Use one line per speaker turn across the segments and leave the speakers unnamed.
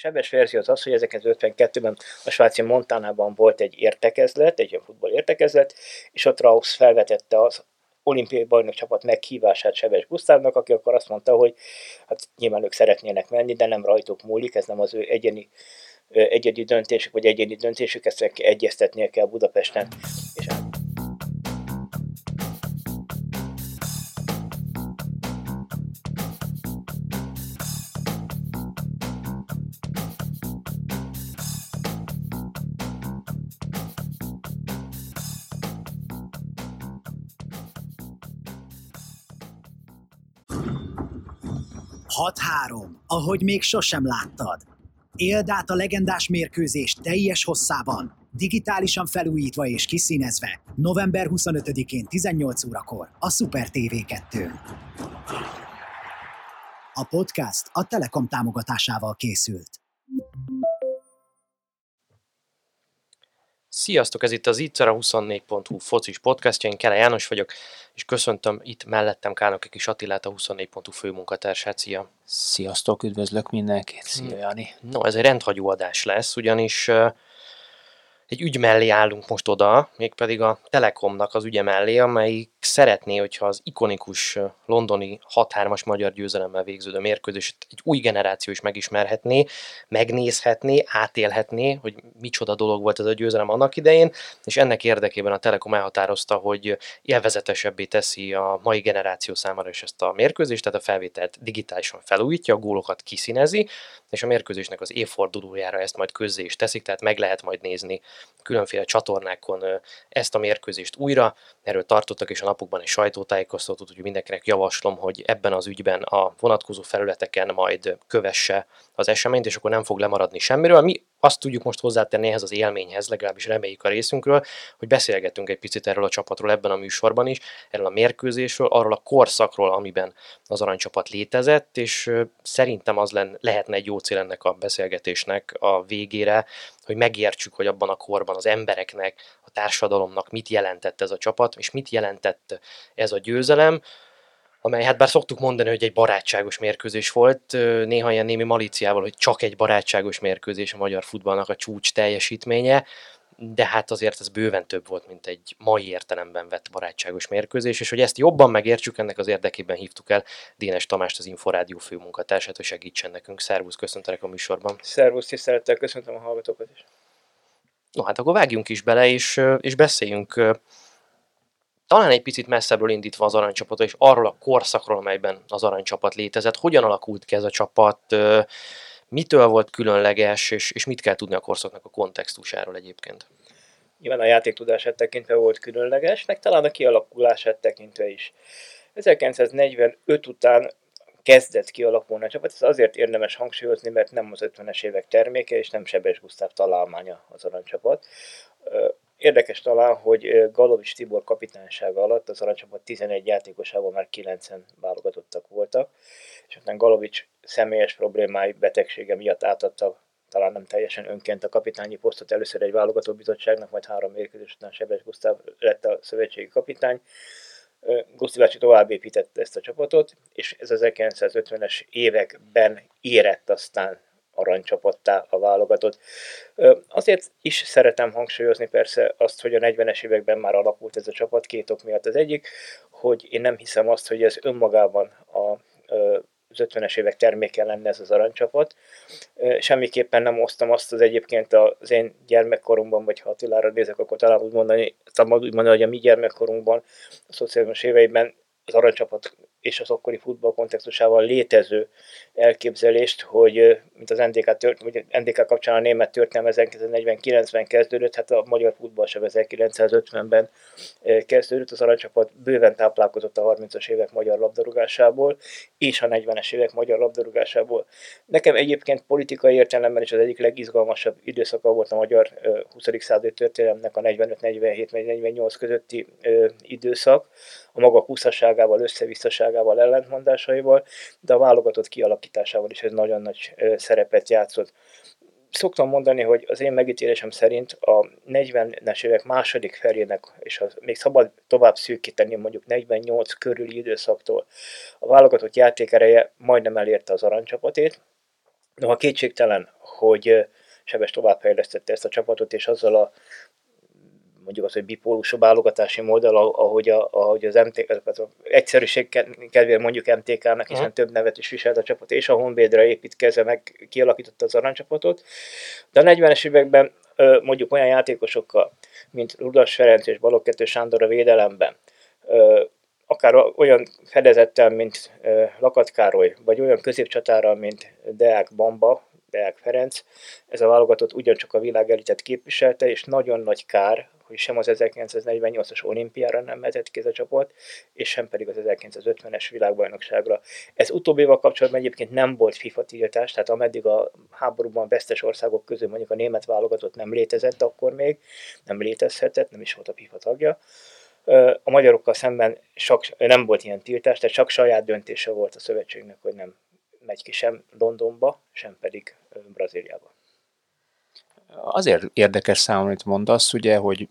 sebes verzió az az, hogy 1952-ben a svájci Montanában volt egy értekezlet, egy ilyen futball értekezlet, és ott Rausz felvetette az olimpiai bajnok csapat meghívását Sebes Gusztávnak, aki akkor azt mondta, hogy hát nyilván ők szeretnének menni, de nem rajtuk múlik, ez nem az ő egyeni egyedi döntésük, vagy egyedi döntésük, ezt egyeztetnie kell Budapesten. És
Hat-három, ahogy még sosem láttad. Éld át a legendás mérkőzés teljes hosszában, digitálisan felújítva és kiszínezve, november 25-én 18 órakor a Super TV 2 A podcast a Telekom támogatásával készült.
Sziasztok, ez itt az Itzer, a 24.hu focis podcastja, én Kele János vagyok, és köszöntöm itt mellettem Kálnoki Kis Attilát, a 24.hu főmunkatársát. Szia!
Sziasztok, üdvözlök mindenkit! Szia, Jani!
No, ez egy rendhagyó adás lesz, ugyanis egy ügy mellé állunk most oda, mégpedig a Telekomnak az ügye mellé, amelyik szeretné, hogyha az ikonikus londoni 6-3-as magyar győzelemmel végződő mérkőzést egy új generáció is megismerhetné, megnézhetné, átélhetné, hogy micsoda dolog volt ez a győzelem annak idején, és ennek érdekében a Telekom elhatározta, hogy élvezetesebbé teszi a mai generáció számára is ezt a mérkőzést, tehát a felvételt digitálisan felújítja, a gólokat kiszínezi, és a mérkőzésnek az évfordulójára ezt majd közzé is teszik, tehát meg lehet majd nézni különféle csatornákon ezt a mérkőzést újra. Erről tartottak és a napokban egy sajtótájékoztatót, úgyhogy mindenkinek javaslom, hogy ebben az ügyben a vonatkozó felületeken majd kövesse az eseményt, és akkor nem fog lemaradni semmiről. Mi azt tudjuk most hozzátenni ehhez az élményhez, legalábbis reméljük a részünkről, hogy beszélgetünk egy picit erről a csapatról ebben a műsorban is, erről a mérkőzésről, arról a korszakról, amiben az aranycsapat létezett, és szerintem az len, lehetne egy jó cél ennek a beszélgetésnek a végére, hogy megértsük, hogy abban a korban az embereknek, a társadalomnak mit jelentett ez a csapat, és mit jelentett ez a győzelem, amely hát bár szoktuk mondani, hogy egy barátságos mérkőzés volt, néha ilyen némi malíciával, hogy csak egy barátságos mérkőzés a magyar futballnak a csúcs teljesítménye, de hát azért ez bőven több volt, mint egy mai értelemben vett barátságos mérkőzés, és hogy ezt jobban megértsük, ennek az érdekében hívtuk el Dénes Tamást, az Inforádió főmunkatársát, hogy segítsen nekünk. Szervusz, köszöntelek a műsorban.
Szervusz, tisztelettel köszöntöm a hallgatókat is.
No hát akkor vágjunk is bele, és, és beszéljünk talán egy picit messzebbről indítva az aranycsapat, és arról a korszakról, amelyben az aranycsapat létezett. Hogyan alakult ki ez a csapat, mitől volt különleges, és, és mit kell tudni a korszaknak a kontextusáról egyébként?
Nyilván a játék tudását tekintve volt különleges, meg talán a kialakulását tekintve is. 1945 után kezdett kialakulni a csapat, ez azért érdemes hangsúlyozni, mert nem az 50-es évek terméke, és nem Sebes Gusztáv találmánya az aranycsapat. Érdekes talán, hogy Galovics Tibor kapitánysága alatt az aranycsapat 11 játékosával már 9 válogatottak voltak, és aztán Galovics személyes problémái, betegsége miatt átadta talán nem teljesen önként a kapitányi posztot először egy válogató bizottságnak, majd három mérkőzés után Sebes Gusztáv lett a szövetségi kapitány. Guszti bácsi tovább építette ezt a csapatot, és ez az 1950-es években érett aztán aranycsapattá a válogatott. Azért is szeretem hangsúlyozni persze azt, hogy a 40-es években már alakult ez a csapat két ok miatt. Az egyik, hogy én nem hiszem azt, hogy ez önmagában a az 50-es évek terméke lenne ez az aranycsapat. Semmiképpen nem osztom azt az egyébként az én gyermekkoromban, vagy ha Attilára nézek, akkor talán úgy mondani, talán úgy mondani, hogy a mi gyermekkorunkban, a szociális éveiben az aranycsapat és az akkori futball kontextusával létező elképzelést, hogy mint az NDK, tört, vagy NDK kapcsán a német történelem 1949-ben kezdődött, hát a magyar futball sem 1950-ben kezdődött, az aranycsapat bőven táplálkozott a 30-as évek magyar labdarúgásából, és a 40-es évek magyar labdarúgásából. Nekem egyébként politikai értelemben is az egyik legizgalmasabb időszaka volt a magyar 20. századi történelemnek a 45-47-48 közötti időszak, a maga húszasságával, összevisszaságával, ellentmondásaival, de a válogatott kialakításával is ez nagyon nagy szerepet játszott. Szoktam mondani, hogy az én megítélésem szerint a 40-es évek második felének, és az még szabad tovább szűkíteni mondjuk 48 körüli időszaktól, a válogatott játékereje majdnem elérte az aranycsapatét, Noha kétségtelen, hogy Sebes továbbfejlesztette ezt a csapatot, és azzal a mondjuk az, hogy bipólusú válogatási modell, ahogy, a, ahogy az MTK, az egyszerűség kedvéért mondjuk MTK-nak, hiszen uh-huh. több nevet is viselt a csapat, és a Honvédre építkezve meg kialakította az aranycsapatot. De a 40-es években mondjuk olyan játékosokkal, mint Rudas Ferenc és Balogh Sándor a védelemben, akár olyan fedezettel, mint Lakat Károly, vagy olyan középcsatárral, mint Deák Bamba, Deák Ferenc, ez a válogatott ugyancsak a világ elitet képviselte, és nagyon nagy kár, hogy sem az 1948-as olimpiára nem mehetett ki ez a csapat, és sem pedig az 1950-es világbajnokságra. Ez utóbbival kapcsolatban egyébként nem volt FIFA tiltás, tehát ameddig a háborúban vesztes országok közül mondjuk a német válogatott nem létezett akkor még, nem létezhetett, nem is volt a FIFA tagja, a magyarokkal szemben sok, nem volt ilyen tiltás, tehát csak saját döntése volt a szövetségnek, hogy nem megy ki sem Londonba, sem pedig Brazíliába.
Azért érdekes számomra, amit mondasz, ugye, hogy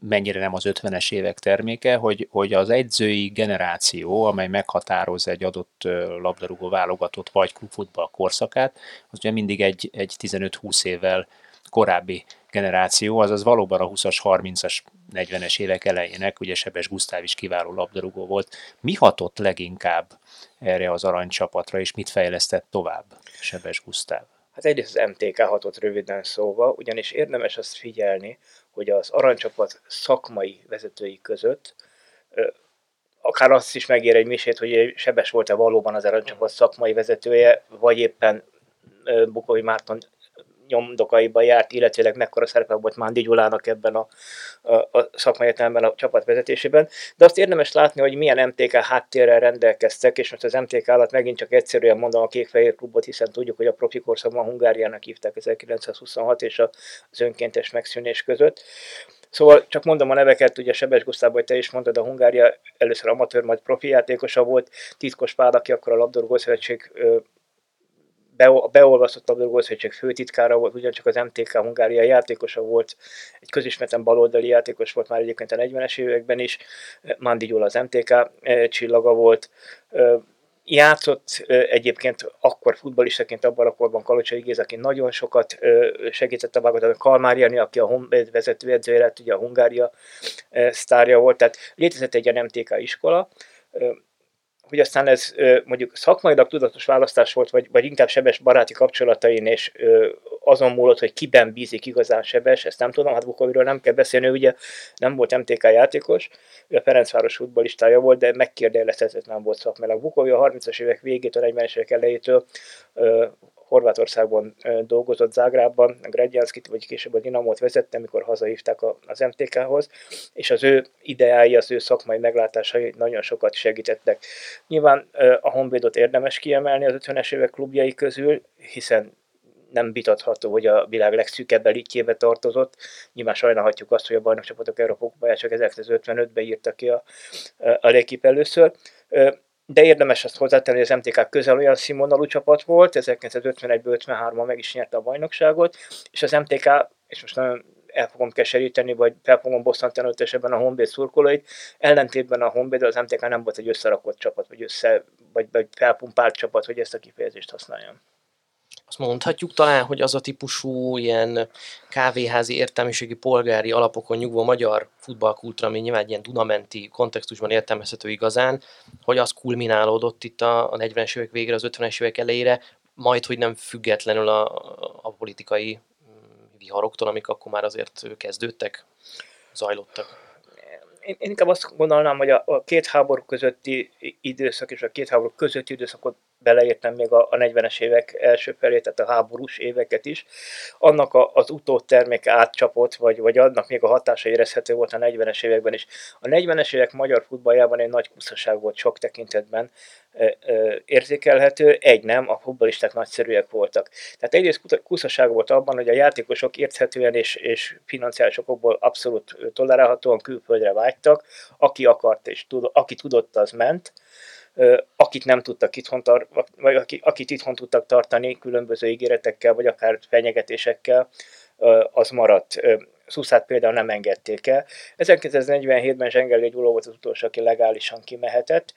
mennyire nem az 50-es évek terméke, hogy, hogy az egyzői generáció, amely meghatároz egy adott labdarúgó válogatott vagy klubfutball korszakát, az ugye mindig egy, egy 15-20 évvel korábbi generáció, azaz valóban a 20-as, 30-as, 40-es évek elejének, ugye Sebes Gusztáv is kiváló labdarúgó volt. Mi hatott leginkább erre az aranycsapatra, és mit fejlesztett tovább Sebes Gusztáv?
Hát egyrészt az MTK hatott röviden szóval, ugyanis érdemes azt figyelni, hogy az aranycsapat szakmai vezetői között akár azt is megér egy misét, hogy Sebes volt-e valóban az aranycsapat szakmai vezetője, vagy éppen Bukovi Márton nyomdokaiban járt, illetőleg mekkora szerepe volt Mándi Gyulának ebben a, a, a szakmai a csapat vezetésében. De azt érdemes látni, hogy milyen MTK háttérrel rendelkeztek, és most az MTK alatt megint csak egyszerűen mondom a Kék-Fehér klubot, hiszen tudjuk, hogy a profi korszakban Hungáriának hívták 1926 és az önkéntes megszűnés között. Szóval csak mondom a neveket, ugye Sebes Gusztáv, hogy te is mondtad, a Hungária először amatőr, majd profi játékosa volt, titkos pád, aki akkor a labdarúgó szövetség a beolvasztott labdarúgószövetség főtitkára volt, ugyancsak az MTK Hungária játékosa volt, egy közismerten baloldali játékos volt már egyébként a 40-es években is, Mandi Gyula az MTK eh, csillaga volt, játszott egyébként akkor futballistaként abban a korban Kalocsai Géz, aki nagyon sokat segített a válogatott, Kalmár Jani, aki a vezető vezetőedzője lett, ugye a Hungária sztárja volt, tehát létezett egy ilyen MTK iskola, hogy aztán ez mondjuk szakmailag tudatos választás volt, vagy, vagy inkább Sebes baráti kapcsolatain, és azon múlott, hogy kiben bízik igazán Sebes, ezt nem tudom, hát Bukoviról nem kell beszélni, ugye nem volt MTK játékos, ő a Ferencváros futballistája volt, de megkérdőjelezhetetlen volt szakmailag. Bukovi a 30-as évek végétől, 40-es évek elejétől Horvátországban dolgozott Zágrában, Gredjanskit, vagy később a Dinamót vezette, mikor hazahívták az MTK-hoz, és az ő ideái, az ő szakmai meglátásai nagyon sokat segítettek. Nyilván a Honvédot érdemes kiemelni az 50-es évek klubjai közül, hiszen nem vitatható, hogy a világ legszűkebb elitjébe tartozott. Nyilván sajnálhatjuk azt, hogy a bajnokcsapatok Európa csak 1955-ben írta ki a, a Lékip először de érdemes azt hozzátenni, hogy az MTK közel olyan színvonalú csapat volt, 1951-ből 53-ban meg is nyerte a bajnokságot, és az MTK, és most nagyon el fogom keseríteni, vagy fel fogom bosszantani esetben a Honvéd szurkolóit. Ellentétben a Honvéd az MTK nem volt egy összerakott csapat, vagy, össze, vagy, vagy felpumpált csapat, hogy ezt a kifejezést használjam
azt mondhatjuk talán, hogy az a típusú ilyen kávéházi értelmiségi polgári alapokon nyugvó magyar futballkultúra, ami nyilván ilyen Dunamenti kontextusban értelmezhető igazán, hogy az kulminálódott itt a, a 40-es évek végre, az 50-es évek elejére, majd, hogy nem függetlenül a, a politikai mm, viharoktól, amik akkor már azért kezdődtek, zajlottak.
Én inkább azt gondolnám, hogy a, a két háború közötti időszak és a két háború közötti időszakot beleértem még a, a 40-es évek első felé, tehát a háborús éveket is, annak a, az utótermék átcsapott, vagy, vagy annak még a hatása érezhető volt a 40-es években is. A 40-es évek magyar futballjában egy nagy kuszaság volt sok tekintetben e, e, érzékelhető, egy nem, a futballisták nagyszerűek voltak. Tehát egyrészt kuszaság volt abban, hogy a játékosok érthetően és, és financiális okokból abszolút tolerálhatóan külföldre vágytak, aki akart és tud, aki tudott, az ment, akit nem tudtak itthon, tar- vagy akit itthon tudtak tartani különböző ígéretekkel, vagy akár fenyegetésekkel, az maradt. Szuszát például nem engedték el. 1947-ben Zsengeli Gyula volt az utolsó, aki legálisan kimehetett.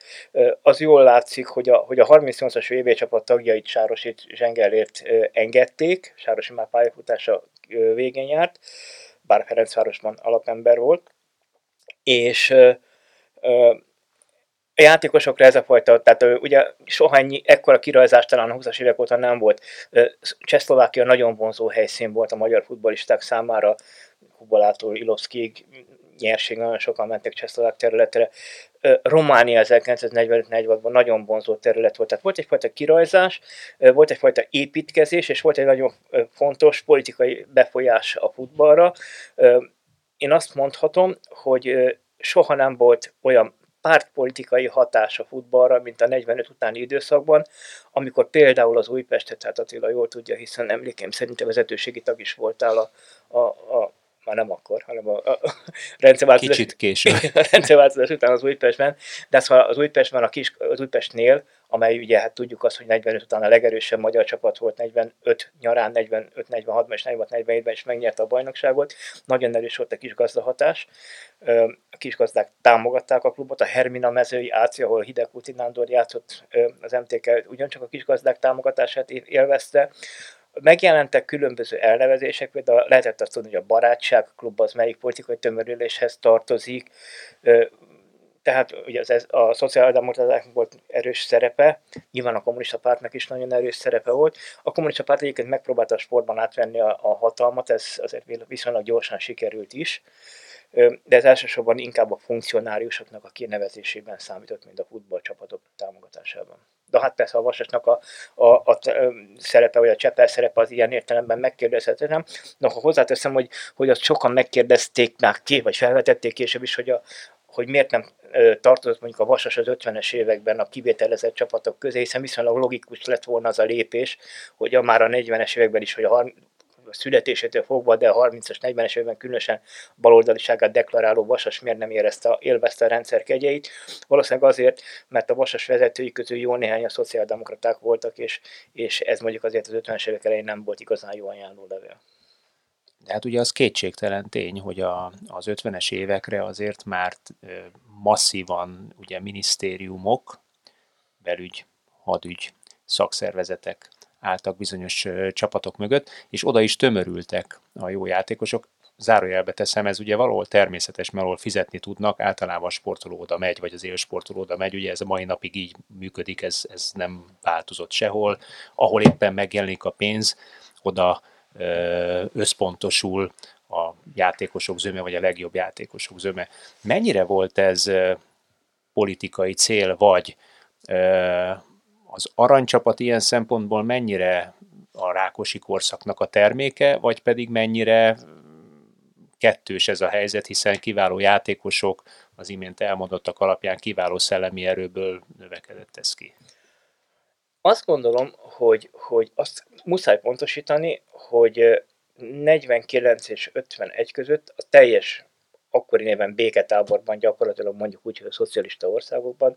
Az jól látszik, hogy a, hogy a 38-as VB csapat tagjait Sárosit Zsengelért engedték, Sárosi már pályafutása végén járt, bár Ferencvárosban alapember volt, és a játékosokra ez a fajta, tehát ugye soha ennyi, ekkora kirajzás talán a 20-as évek óta nem volt. Csehszlovákia nagyon vonzó helyszín volt a magyar futbolisták számára, Kubalától Ilovszkig nyerség, nagyon sokan mentek Csehszlovák területre. Románia 1945-46-ban nagyon vonzó terület volt. Tehát volt egyfajta kirajzás, volt egyfajta építkezés, és volt egy nagyon fontos politikai befolyás a futballra. Én azt mondhatom, hogy soha nem volt olyan pártpolitikai hatás a futballra, mint a 45 utáni időszakban, amikor például az Újpestet, hát Attila jól tudja, hiszen emlékeim szerint a vezetőségi tag is voltál a, a, a már nem akkor, hanem a, a
rendszerváltozás, Kicsit később.
a rendszerváltozás után az Újpestben, de az, az Újpestben, a kis, az Újpestnél, amely ugye hát tudjuk azt, hogy 45 után a legerősebb magyar csapat volt 45 nyarán, 45-46-ban és 46-47-ben is megnyerte a bajnokságot, nagyon erős volt a kis gazdahatás, a kis gazdák támogatták a klubot, a Hermina mezői Áci, ahol Hideg Nándor játszott az MTK, ugyancsak a kis gazdák támogatását élvezte, megjelentek különböző elnevezések, például lehetett azt tudni, hogy a barátság klub az melyik politikai tömörüléshez tartozik, tehát ugye az, a szociáldemokratáknak volt erős szerepe, nyilván a kommunista pártnak is nagyon erős szerepe volt. A kommunista párt egyébként megpróbálta a sportban átvenni a, a hatalmat, ez azért viszonylag gyorsan sikerült is, de ez elsősorban inkább a funkcionáriusoknak a kinevezésében számított, mint a futballcsapatok támogatásában. De hát persze a Vasasnak a, a, a szerepe, vagy a Csepel szerepe az ilyen értelemben megkérdezhetetlen. De ha hozzáteszem, hogy, hogy azt sokan megkérdezték már ki, vagy felvetették később is, hogy, a, hogy miért nem tartozott mondjuk a Vasas az 50-es években a kivételezett csapatok közé, hiszen viszonylag logikus lett volna az a lépés, hogy a már a 40-es években is, hogy a a születésétől fogva, de a 30-as, 40-es évben különösen baloldaliságát deklaráló Vasas miért nem érezte, élvezte a rendszer kegyeit. Valószínűleg azért, mert a Vasas vezetői közül jó néhány a szociáldemokraták voltak, és, és ez mondjuk azért az 50-es évek elején nem volt igazán jó ajánló levél.
De hát ugye az kétségtelen tény, hogy a, az 50-es évekre azért már masszívan ugye minisztériumok, belügy, hadügy, szakszervezetek álltak bizonyos csapatok mögött, és oda is tömörültek a jó játékosok. Zárójelbe teszem, ez ugye valahol természetes, mert ahol fizetni tudnak, általában a sportoló oda megy, vagy az élsportoló oda megy, ugye ez a mai napig így működik, ez, ez nem változott sehol. Ahol éppen megjelenik a pénz, oda összpontosul a játékosok zöme, vagy a legjobb játékosok zöme. Mennyire volt ez politikai cél, vagy az aranycsapat ilyen szempontból mennyire a Rákosi korszaknak a terméke, vagy pedig mennyire kettős ez a helyzet, hiszen kiváló játékosok az imént elmondottak alapján kiváló szellemi erőből növekedett ez ki.
Azt gondolom, hogy, hogy azt muszáj pontosítani, hogy 49 és 51 között a teljes akkori néven béketáborban, gyakorlatilag mondjuk úgy, hogy a szocialista országokban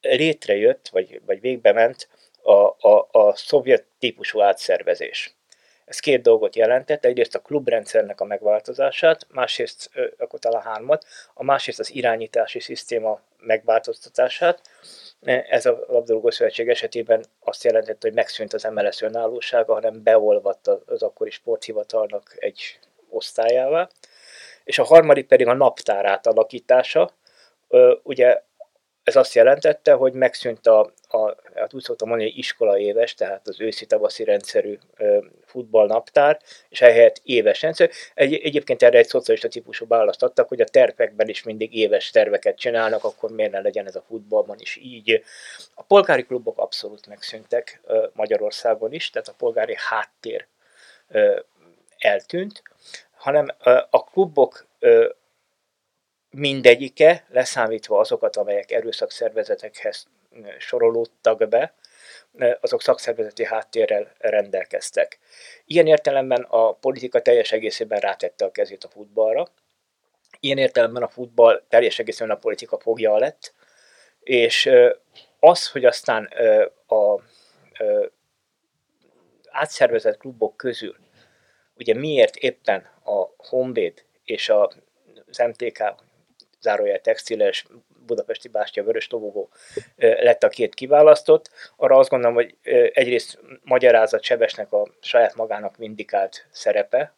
létrejött, vagy, vagy végbe ment a, a, a szovjet típusú átszervezés. Ez két dolgot jelentett, egyrészt a klubrendszernek a megváltozását, másrészt, akkor talán hármat, a másrészt az irányítási szisztéma megváltoztatását. Ez a labdarúgó szövetség esetében azt jelentette, hogy megszűnt az MLS önállósága, hanem beolvadt az akkori sporthivatalnak egy osztályává. És a harmadik pedig a naptár átalakítása. Ugye ez azt jelentette, hogy megszűnt a, a hát úgy szoktam mondani, iskola éves, tehát az őszi-tavaszi rendszerű futballnaptár, és ehelyett éves rendszer. Egy, egyébként erre egy szocialista típusú választ adtak, hogy a tervekben is mindig éves terveket csinálnak, akkor miért ne legyen ez a futballban is így. A polgári klubok abszolút megszűntek Magyarországon is, tehát a polgári háttér eltűnt, hanem a klubok mindegyike, leszámítva azokat, amelyek erőszakszervezetekhez sorolódtak be, azok szakszervezeti háttérrel rendelkeztek. Ilyen értelemben a politika teljes egészében rátette a kezét a futballra, ilyen értelemben a futball teljes egészében a politika fogja lett, és az, hogy aztán a átszervezett klubok közül ugye miért éppen a Honvéd és a, az MTK, zárójel textiles, budapesti bástya, vörös tobogó lett a két kiválasztott. Arra azt gondolom, hogy egyrészt magyarázat Sebesnek a saját magának vindikált szerepe,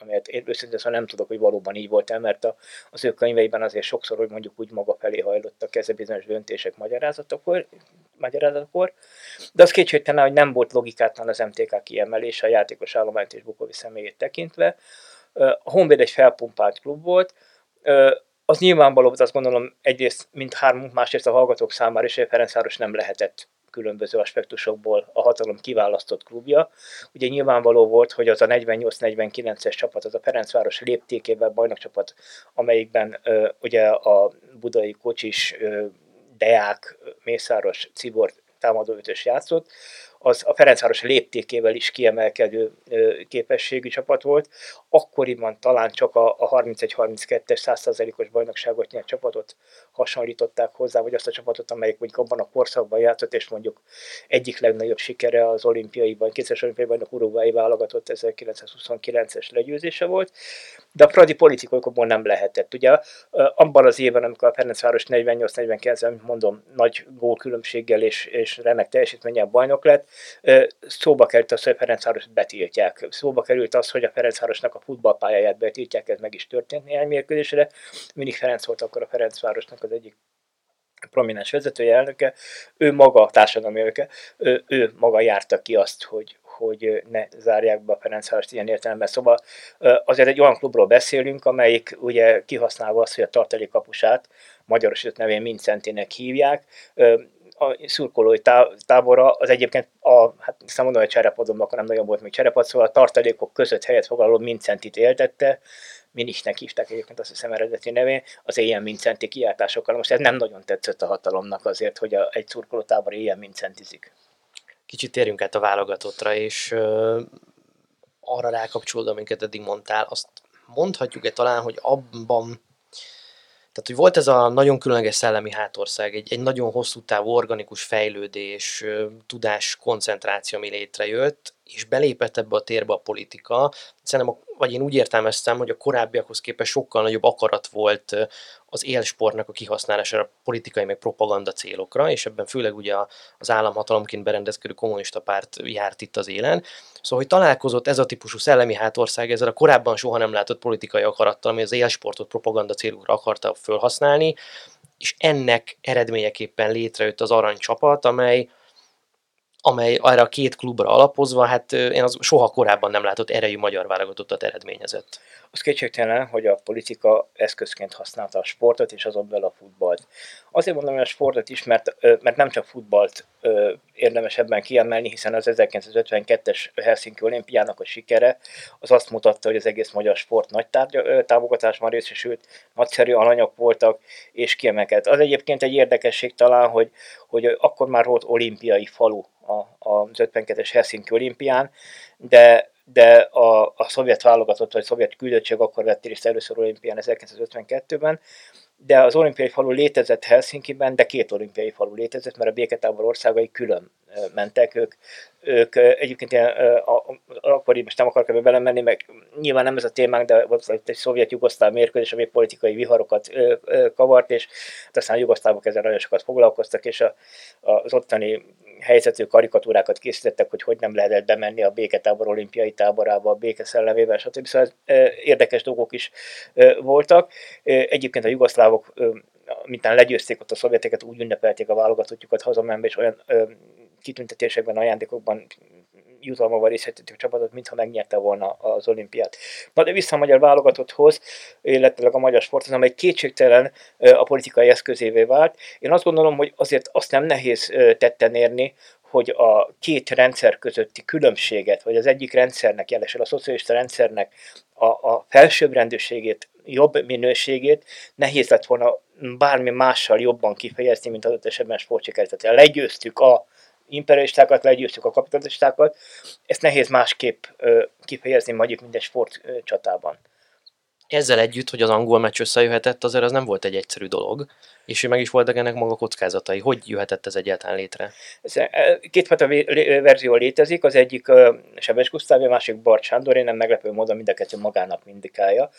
amelyet én őszintén szóval nem tudok, hogy valóban így volt-e, mert a, az ő könyveiben azért sokszor, hogy mondjuk úgy maga felé hajlott a keze bizonyos döntések magyarázatokor, magyarázatokor, de az kétségtelen, hogy nem volt logikátlan az MTK kiemelése a játékos állományt és Bukovi személyét tekintve. A Honvéd egy felpumpált klub volt, az nyilvánvaló azt gondolom egyrészt mint hármunk, másrészt a hallgatók számára is, hogy Ferencváros nem lehetett különböző aspektusokból a hatalom kiválasztott klubja. Ugye nyilvánvaló volt, hogy az a 48-49-es csapat, az a Ferencváros léptékében bajnokcsapat, amelyikben ö, ugye a budai kocsis, ö, Deák, Mészáros, Cibor támadó ötös játszott, az a Ferencváros léptékével is kiemelkedő képességű csapat volt. Akkoriban talán csak a, a 31-32-es 100%-os bajnokságot nyert csapatot hasonlították hozzá, vagy azt a csapatot, amelyik mondjuk abban a korszakban játszott, és mondjuk egyik legnagyobb sikere az olimpiaiban, kétszeres olimpiai bajnok Uruguay válogatott 1929-es legyőzése volt, de a pradi politikaiokból nem lehetett. Ugye abban az évben, amikor a Ferencváros 48-49, mondom, nagy gólkülönbséggel és, és remek teljesítménnyel bajnok lett, Szóba került az, hogy a Ferencvárost betiltják. Szóba került az, hogy a Ferencvárosnak a futballpályáját betiltják, ez meg is történt néhány mérkőzésre. Mindig Ferenc volt akkor a Ferencvárosnak az egyik prominens vezetője, elnöke, ő maga, a társadalmi elnöke, ő, ő maga járta ki azt, hogy, hogy ne zárják be a Ferencvárost ilyen értelemben. Szóval azért egy olyan klubról beszélünk, amelyik ugye kihasználva azt, hogy a tartalékkapusát magyarosított nevén Mincentének hívják, a szurkolói tábora az egyébként a, hát hiszem mondom, hogy cserepadon, akkor nem nagyon volt még cserepad, szóval a tartalékok között helyet foglaló Mincentit éltette, Minisnek hívták egyébként azt hiszem eredeti nevén, az ilyen Mincenti kiáltásokkal. Most ez nem nagyon tetszett a hatalomnak azért, hogy a, egy szurkolótábor ilyen Mincentizik.
Kicsit térjünk át a válogatottra, és uh, arra rákapcsolódva, amiket eddig mondtál, azt mondhatjuk-e talán, hogy abban tehát, hogy volt ez a nagyon különleges szellemi hátország, egy, egy nagyon hosszú távú organikus fejlődés, tudás koncentráció, ami létrejött, és belépett ebbe a térbe a politika. Szerintem, vagy én úgy értelmeztem, hogy a korábbiakhoz képest sokkal nagyobb akarat volt az élsportnak a kihasználására politikai meg propaganda célokra, és ebben főleg ugye az államhatalomként berendezkedő kommunista párt járt itt az élen. Szóval, hogy találkozott ez a típusú szellemi hátország ezzel a korábban soha nem látott politikai akarattal, ami az élsportot propaganda célokra akarta felhasználni, és ennek eredményeképpen létrejött az aranycsapat, amely amely arra a két klubra alapozva, hát én az soha korábban nem látott erejű magyar válogatottat eredményezett.
Az kétségtelen, hogy a politika eszközként használta a sportot, és azon belül a futballt. Azért mondom, hogy a sportot is, mert, mert nem csak futballt érdemes ebben kiemelni, hiszen az 1952-es Helsinki olimpiának a sikere az azt mutatta, hogy az egész magyar sport nagy tárgy, támogatásban részesült, nagyszerű alanyok voltak, és kiemelkedett. Az egyébként egy érdekesség talán, hogy, hogy akkor már volt olimpiai falu az 52-es Helsinki olimpián, de de a, a szovjet válogatott, vagy szovjet küldöttség akkor vett részt először olimpián 1952-ben, de az olimpiai falu létezett Helsinki-ben, de két olimpiai falu létezett, mert a béketábor országai külön mentek. Ők, ők egyébként ilyen, akkor így most nem akarok ebbe belemenni, meg nyilván nem ez a témánk, de volt egy szovjet-jugoszláv mérkőzés, ami politikai viharokat kavart, és hát aztán a jugoszlávok ezzel nagyon sokat foglalkoztak, és a, az ottani helyzetű karikatúrákat készítettek, hogy hogy nem lehetett bemenni a béketábor olimpiai táborába, a béke szellemével, stb. Szóval érdekes dolgok is voltak. Egyébként a jugoszlávok mintán legyőzték ott a szovjeteket, úgy ünnepelték a válogatottjukat hazamenve, és olyan kitüntetésekben, ajándékokban jutalmaval részletettük a csapatot, mintha megnyerte volna az olimpiát. Na de vissza a magyar válogatotthoz, illetve a magyar sporthoz, amely kétségtelen a politikai eszközévé vált. Én azt gondolom, hogy azért azt nem nehéz tetten érni, hogy a két rendszer közötti különbséget, vagy az egyik rendszernek, jelesül a szocialista rendszernek a, a felsőbbrendűségét, jobb minőségét nehéz lett volna bármi mással jobban kifejezni, mint az esetben sportsikert. Tehát legyőztük a imperialistákat, legyőztük a kapitalistákat. Ezt nehéz másképp kifejezni mondjuk minden sport csatában.
Ezzel együtt, hogy az angol meccs összejöhetett, azért az nem volt egy egyszerű dolog. És meg is voltak ennek maga kockázatai. Hogy jöhetett ez egyáltalán létre?
Kétfajta verzió létezik, az egyik Sebes Gusztáv, a másik Bart Sándor, én nem meglepő módon mind a kettő magának indikálja.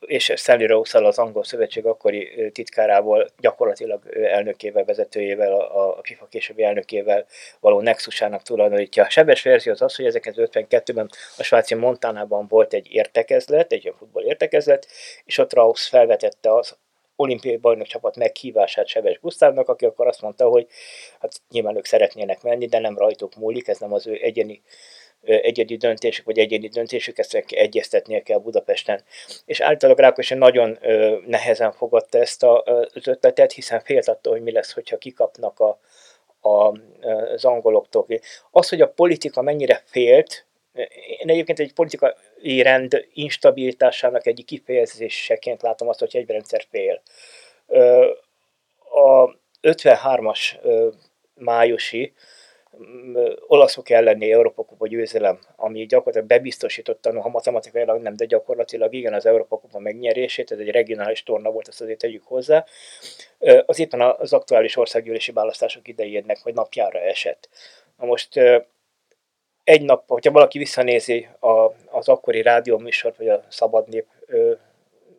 És Stanley Rose az angol szövetség akkori titkárából, gyakorlatilag elnökével, vezetőjével, a FIFA későbbi elnökével való nexusának tulajdonítja. A sebes verzió az az, hogy 1952-ben a svájci Montánában volt egy értekezlet, egy futball értekezlet, és ott Rausz felvetette az olimpiai bajnok csapat meghívását Sebes Gusztávnak, aki akkor azt mondta, hogy hát nyilván ők szeretnének menni, de nem rajtuk múlik, ez nem az ő egyeni egyedi döntésük, vagy egyedi döntésük, ezt egyeztetnie kell Budapesten. És általában Rákosi nagyon nehezen fogadta ezt az ötletet, hiszen félt attól, hogy mi lesz, hogyha kikapnak a, a, az angoloktól. Az, hogy a politika mennyire félt, én egyébként egy politikai rend instabilitásának egyik kifejezéseként látom azt, hogy egy rendszer fél. A 53-as májusi olaszok elleni Európa Kupa győzelem, ami gyakorlatilag bebiztosította, ha matematikailag nem, de gyakorlatilag igen az Európa Kupa megnyerését, ez egy regionális torna volt, ezt azért tegyük hozzá, az éppen az aktuális országgyűlési választások idejének, vagy napjára esett. Na most egy nap, hogyha valaki visszanézi a, az akkori rádióműsort, vagy a Szabad Nép ö,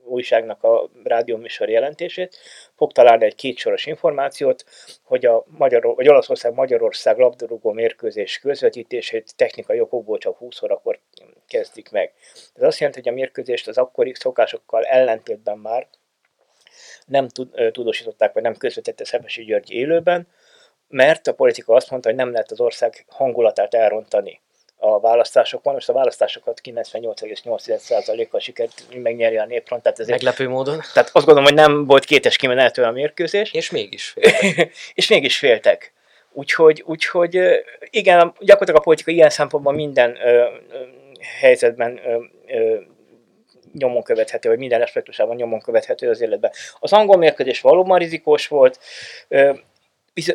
újságnak a rádióműsor jelentését, fog találni egy kétsoros információt, hogy a Magyar, vagy Olaszország-Magyarország labdarúgó mérkőzés közvetítését technikai okokból csak 20 órakor kezdik meg. Ez azt jelenti, hogy a mérkőzést az akkori szokásokkal ellentétben már nem tudósították, vagy nem közvetette Szepesi György élőben, mert a politika azt mondta, hogy nem lehet az ország hangulatát elrontani a választásokon. Most a választásokat 98,8%-kal sikert megnyeri a népfront. Tehát
ezért, Meglepő módon.
Tehát azt gondolom, hogy nem volt kétes kimenető a mérkőzés.
És mégis féltek.
és mégis féltek. Úgyhogy, úgyhogy igen, gyakorlatilag a politika ilyen szempontból minden ö, ö, helyzetben ö, ö, nyomon követhető, vagy minden aspektusában nyomon követhető az életben. Az angol mérkőzés valóban rizikós volt,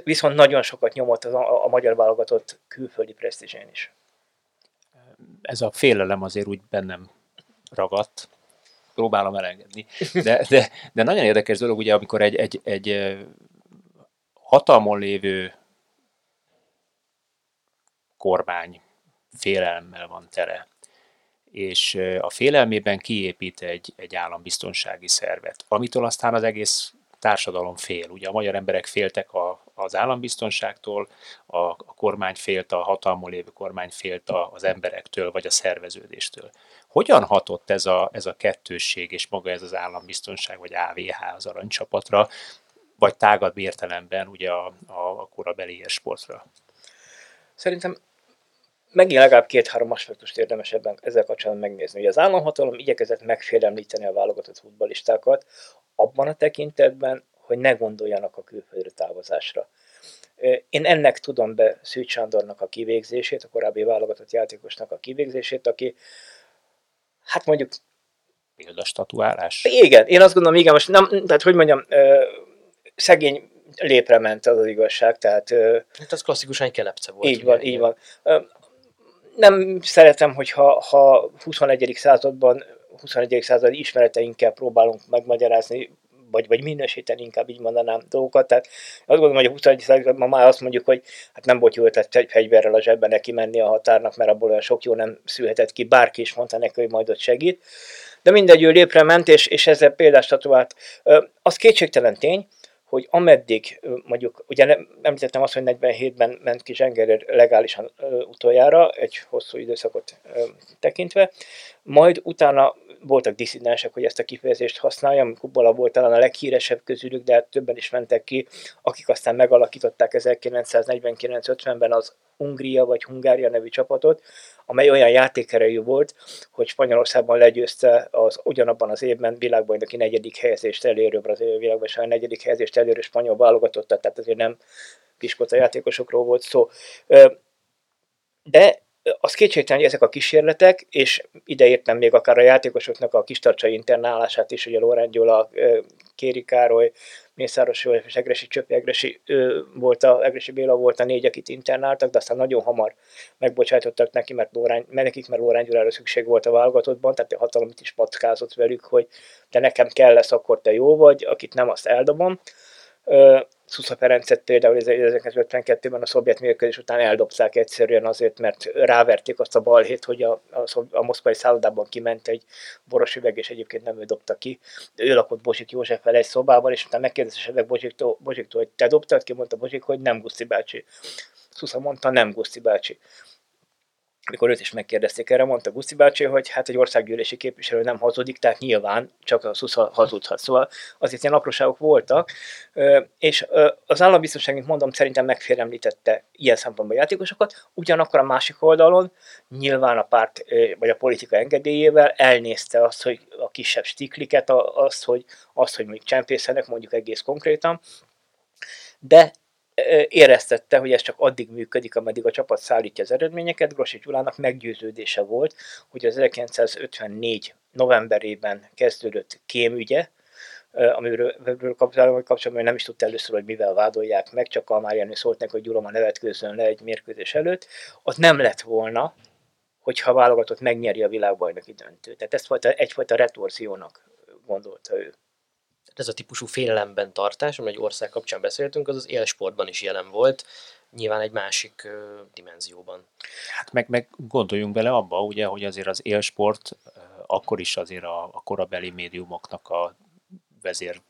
viszont nagyon sokat nyomott az a, a magyar válogatott külföldi presztízsén is.
Ez a félelem azért úgy bennem ragadt, próbálom elengedni. De, de, de nagyon érdekes dolog, ugye, amikor egy, egy, egy hatalmon lévő kormány félelemmel van tele, és a félelmében kiépít egy, egy állambiztonsági szervet, amitől aztán az egész társadalom fél. Ugye a magyar emberek féltek a, az állambiztonságtól, a, a kormány félt, a hatalmon lévő kormány félt a, az emberektől, vagy a szerveződéstől. Hogyan hatott ez a, ez a kettősség és maga ez az állambiztonság, vagy AVH az aranycsapatra, vagy tágabb értelemben ugye a, a, a korabeli sportra?
Szerintem megint legalább két-három aspektust érdemes ebben ezzel kapcsolatban megnézni. Ugye az államhatalom igyekezett megfélemlíteni a válogatott futballistákat abban a tekintetben, hogy ne gondoljanak a külföldre távozásra. Én ennek tudom be Szűcs Sándornak a kivégzését, a korábbi válogatott játékosnak a kivégzését, aki hát mondjuk
példastatuálás.
Igen, én azt gondolom, igen, most nem, tehát hogy mondjam, szegény lépre ment az az igazság, tehát...
Hát az klasszikusan egy kelepce volt.
Így van, így van nem szeretem, hogyha ha 21. században 21. századi ismereteinkkel próbálunk megmagyarázni, vagy, vagy minősíteni, inkább így mondanám dolgokat. Tehát azt gondolom, hogy a 21. században már azt mondjuk, hogy hát nem volt jó ötlet egy fegyverrel a zsebben neki menni a határnak, mert abból olyan sok jó nem szülhetett ki, bárki is mondta neki, hogy majd ott segít. De mindegy, ő lépre ment, és, és ezzel példát statuált. Az kétségtelen tény, hogy ameddig, mondjuk, ugye nem, említettem azt, hogy 47-ben ment ki Zsengerer legálisan utoljára, egy hosszú időszakot tekintve, majd utána voltak diszidensek, hogy ezt a kifejezést használjam, Kubala volt talán a leghíresebb közülük, de hát többen is mentek ki, akik aztán megalakították 1949-50-ben az Hungria vagy Hungária nevű csapatot, amely olyan játékerejű volt, hogy Spanyolországban legyőzte az ugyanabban az évben világbajnoki negyedik helyezést elérő, braziliai világbajnoki negyedik helyezést elérő spanyol válogatottat, tehát azért nem piskota játékosokról volt szó. De az kétségtelen, hogy ezek a kísérletek, és ideértem még akár a játékosoknak a kistarcsai internálását is, ugye Lórán Gyula, Kéri Károly, Mészáros József és Egresi Csöpi Egresi, ő volt a, Egresi Béla volt a négy, akit internáltak, de aztán nagyon hamar megbocsájtottak neki, mert, Lórány, mert nekik, mert Lórán Gyulára szükség volt a válogatottban, tehát a hatalomit is packázott velük, hogy te nekem kell lesz, akkor te jó vagy, akit nem, azt eldobom. Szusza Ferencet például 1952-ben a szovjet mérkőzés után eldobták egyszerűen azért, mert ráverték azt a balhét, hogy a, a, a moszkvai szállodában kiment egy boros üveg, és egyébként nem ő dobta ki. Ő lakott Bozsik Józseffel egy szobában, és utána megkérdezte Bozsiktól, Bozsiktól, hogy te dobtad ki, mondta Bozsik, hogy nem Guszti bácsi. Szusza mondta, nem Guszti bácsi mikor őt is megkérdezték erre, mondta Guszi bácsi, hogy hát egy országgyűlési képviselő nem hazudik, tehát nyilván csak a SZUSZ hazudhat. Szóval azért ilyen apróságok voltak, és az állambiztonság, mint mondom, szerintem megfélemlítette ilyen szempontból a játékosokat, ugyanakkor a másik oldalon nyilván a párt vagy a politika engedélyével elnézte azt, hogy a kisebb stikliket, azt, hogy, azt, hogy még csempészenek, mondjuk egész konkrétan, de éreztette, hogy ez csak addig működik, ameddig a csapat szállítja az eredményeket. Grossi Gyulának meggyőződése volt, hogy az 1954 novemberében kezdődött kémügye, amiről kapcsolatban nem is tudta először, hogy mivel vádolják meg, csak a Máriánő szólt neki, hogy Gyuroma nevetkőzön le egy mérkőzés előtt, ott nem lett volna, hogyha válogatott megnyeri a világbajnoki döntőt. Tehát ezt egyfajta retorziónak gondolta ő
ez a típusú félelemben tartás, amely egy ország kapcsán beszéltünk, az az élsportban is jelen volt, nyilván egy másik uh, dimenzióban.
Hát meg, meg gondoljunk bele abba, ugye, hogy azért az élsport akkor is azért a, a korabeli médiumoknak a vezér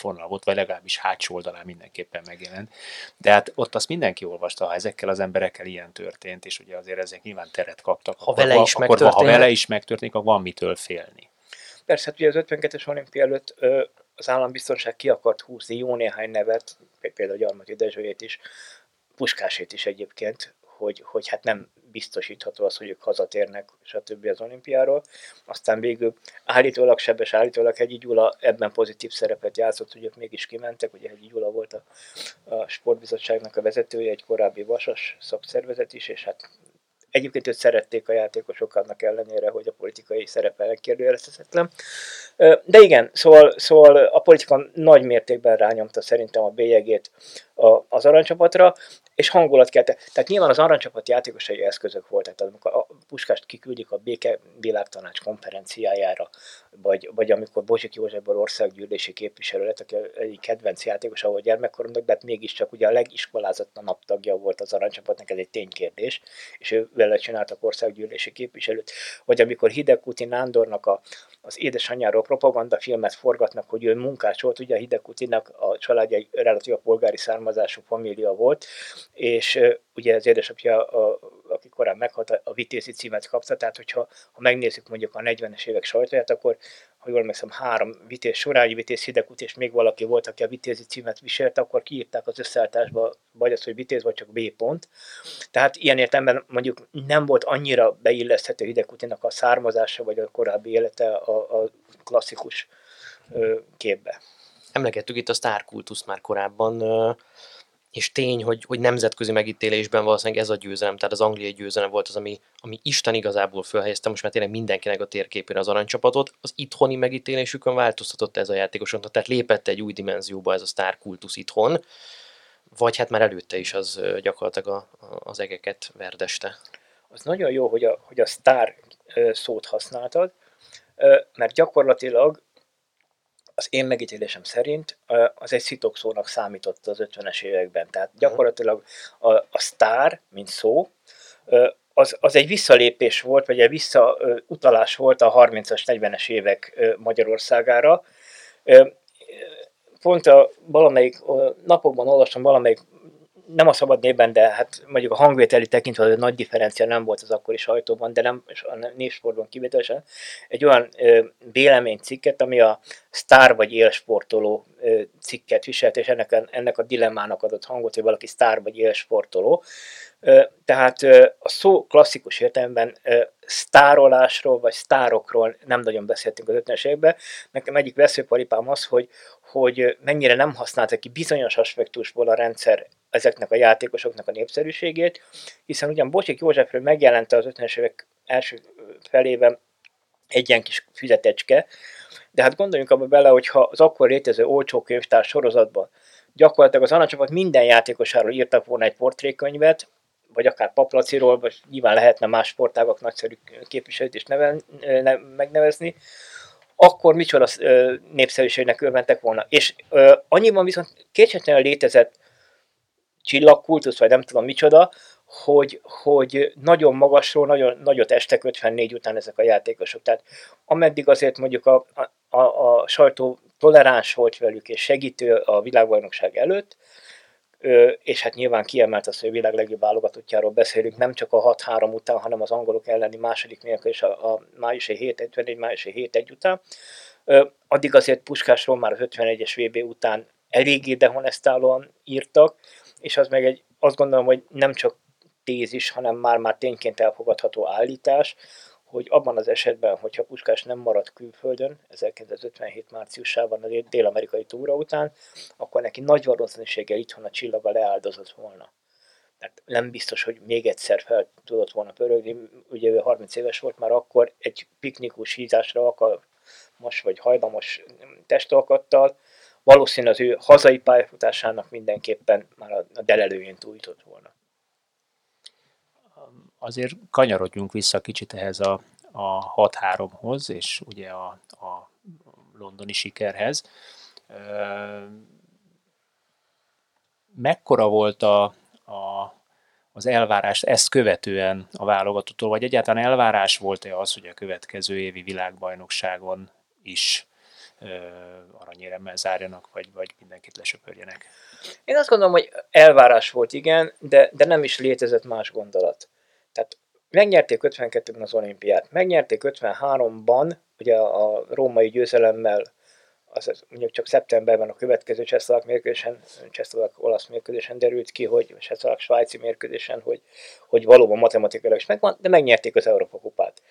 vonal volt, vagy legalábbis hátsó oldalán mindenképpen megjelent. De hát ott azt mindenki olvasta, ha ezekkel az emberekkel ilyen történt, és ugye azért ezek nyilván teret kaptak.
Ha vele is
akkor, ha vele is megtörténik, akkor van mitől félni.
Persze, hát ugye az 52-es olimpia előtt ö, az állambiztonság ki akart húzni jó néhány nevet, például Gyarmati Dezsőjét is, Puskásét is egyébként, hogy, hogy hát nem biztosítható az, hogy ők hazatérnek, stb. az olimpiáról. Aztán végül állítólag Sebes, állítólag Hegyi Gyula ebben pozitív szerepet játszott, hogy ők mégis kimentek, ugye Hegyi Gyula volt a, a sportbizottságnak a vezetője, egy korábbi vasas szakszervezet is, és hát Egyébként őt szerették a játékosok annak ellenére, hogy a politikai szerepe megkérdőjelezhetetlen. De igen, szóval, szóval a politika nagy mértékben rányomta szerintem a bélyegét az aranycsapatra, és hangulat kell. Tehát nyilván az aranycsapat játékosai eszközök voltak, tehát amikor a Puskást kiküldik a Béke Világtanács konferenciájára, vagy, vagy amikor Bozsik Józsefből országgyűlési képviselő lett, aki egy kedvenc játékos, ahol gyermekkoromnak, de hát mégiscsak ugye a legiskolázottanabb tagja volt az aranycsapatnak, ez egy ténykérdés, és ő vele csináltak országgyűlési képviselőt. Vagy amikor Hidekuti Nándornak a, az édesanyjáról propagandafilmet forgatnak, hogy ő munkás volt, ugye a a családja egy relatív polgári származású família volt, és ugye az édesapja, a, aki korán meghalt, a vitézi címet kapta, tehát hogyha ha megnézzük mondjuk a 40-es évek sajtóját, akkor ha jól emlékszem, három vitéz, Sorányi vitéz, Hidegkut és még valaki volt, aki a vitézi címet viselte, akkor kiírták az összeállításba, vagy az, hogy vitéz, vagy csak B pont. Tehát ilyen értelemben mondjuk nem volt annyira beilleszthető Hidegkutinak a származása, vagy a korábbi élete a, a klasszikus ö, képbe.
Emlegettük itt a sztárkultuszt már korábban és tény, hogy, hogy nemzetközi megítélésben valószínűleg ez a győzelem, tehát az angliai győzelem volt az, ami, ami Isten igazából fölhelyezte most már tényleg mindenkinek a térképére az aranycsapatot. Az itthoni megítélésükön változtatott ez a játékosoknak, tehát lépett egy új dimenzióba ez a sztárkultusz itthon, vagy hát már előtte is az gyakorlatilag a, a, az egeket verdeste.
Az nagyon jó, hogy a, hogy a sztár szót használtad, mert gyakorlatilag az én megítélésem szerint az egy szitokszónak számított az 50-es években. Tehát gyakorlatilag a, a sztár, mint szó, az, az egy visszalépés volt, vagy egy visszautalás volt a 30-as, 40-es évek Magyarországára. Pont a valamelyik napokban olvastam valamelyik nem a szabad névben, de hát mondjuk a hangvételi tekintve hogy nagy differencia nem volt az akkori sajtóban, de nem és a névsportban kivételesen, egy olyan ö, véleménycikket, ami a sztár vagy élsportoló ö, cikket viselt, és ennek, ennek a dilemmának adott hangot, hogy valaki sztár vagy élsportoló. Ö, tehát ö, a szó klasszikus értelemben ö, sztárolásról vagy sztárokról nem nagyon beszéltünk az 50-es években. Nekem egyik veszőparipám az, hogy, hogy mennyire nem használta ki bizonyos aspektusból a rendszer ezeknek a játékosoknak a népszerűségét, hiszen ugyan Bocsik Józsefről megjelent az 50-es évek első felében egy ilyen kis füzetecske, de hát gondoljunk abba bele, hogy ha az akkor létező olcsó könyvtár sorozatban gyakorlatilag az aranycsapat minden játékosáról írtak volna egy portrékönyvet, vagy akár Paplaciról, vagy nyilván lehetne más sportágak nagyszerű képviselőt is neve, ne, megnevezni, akkor micsoda népszerűségnek örventek volna. És annyiban viszont kétségtelenül létezett csillagkultusz, vagy nem tudom micsoda, hogy, hogy nagyon magasról, nagyon nagyot estek 54 után ezek a játékosok. Tehát ameddig azért mondjuk a, a, a sajtó toleráns volt velük és segítő a világbajnokság előtt, és hát nyilván kiemelt az, hogy a világ legjobb válogatottjáról beszélünk, nem csak a 6-3 után, hanem az angolok elleni második nélkül és a, a májusi 7 51 májusi 7 1 után. Addig azért Puskásról már az 51-es VB után eléggé dehonestálóan írtak, és az meg egy, azt gondolom, hogy nem csak tézis, hanem már-már tényként elfogadható állítás, hogy abban az esetben, hogyha Puskás nem maradt külföldön 1957 márciusában a dél-amerikai túra után, akkor neki nagy valószínűséggel itthon a csillaga leáldozott volna. Tehát nem biztos, hogy még egyszer fel tudott volna pörögni. Ugye ő 30 éves volt már akkor, egy piknikus hízásra alkalmas vagy hajlamos testalkattal, valószínűleg az ő hazai pályafutásának mindenképpen már a delelőjén túljutott volna
azért kanyarodjunk vissza kicsit ehhez a, a 6-3-hoz, és ugye a, a londoni sikerhez. Mekkora volt a, a, az elvárás ezt követően a válogatottól, vagy egyáltalán elvárás volt-e az, hogy a következő évi világbajnokságon is aranyéremmel zárjanak, vagy, vagy mindenkit lesöpörjenek?
Én azt gondolom, hogy elvárás volt, igen, de, de nem is létezett más gondolat. Tehát megnyerték 52-ben az olimpiát, megnyerték 53-ban, ugye a római győzelemmel, az mondjuk csak szeptemberben a következő csehszlovák mérkőzésen, csehszlovák olasz mérkőzésen derült ki, hogy csehszlovák svájci mérkőzésen, hogy, hogy valóban matematikailag is megvan, de megnyerték az Európa kupát.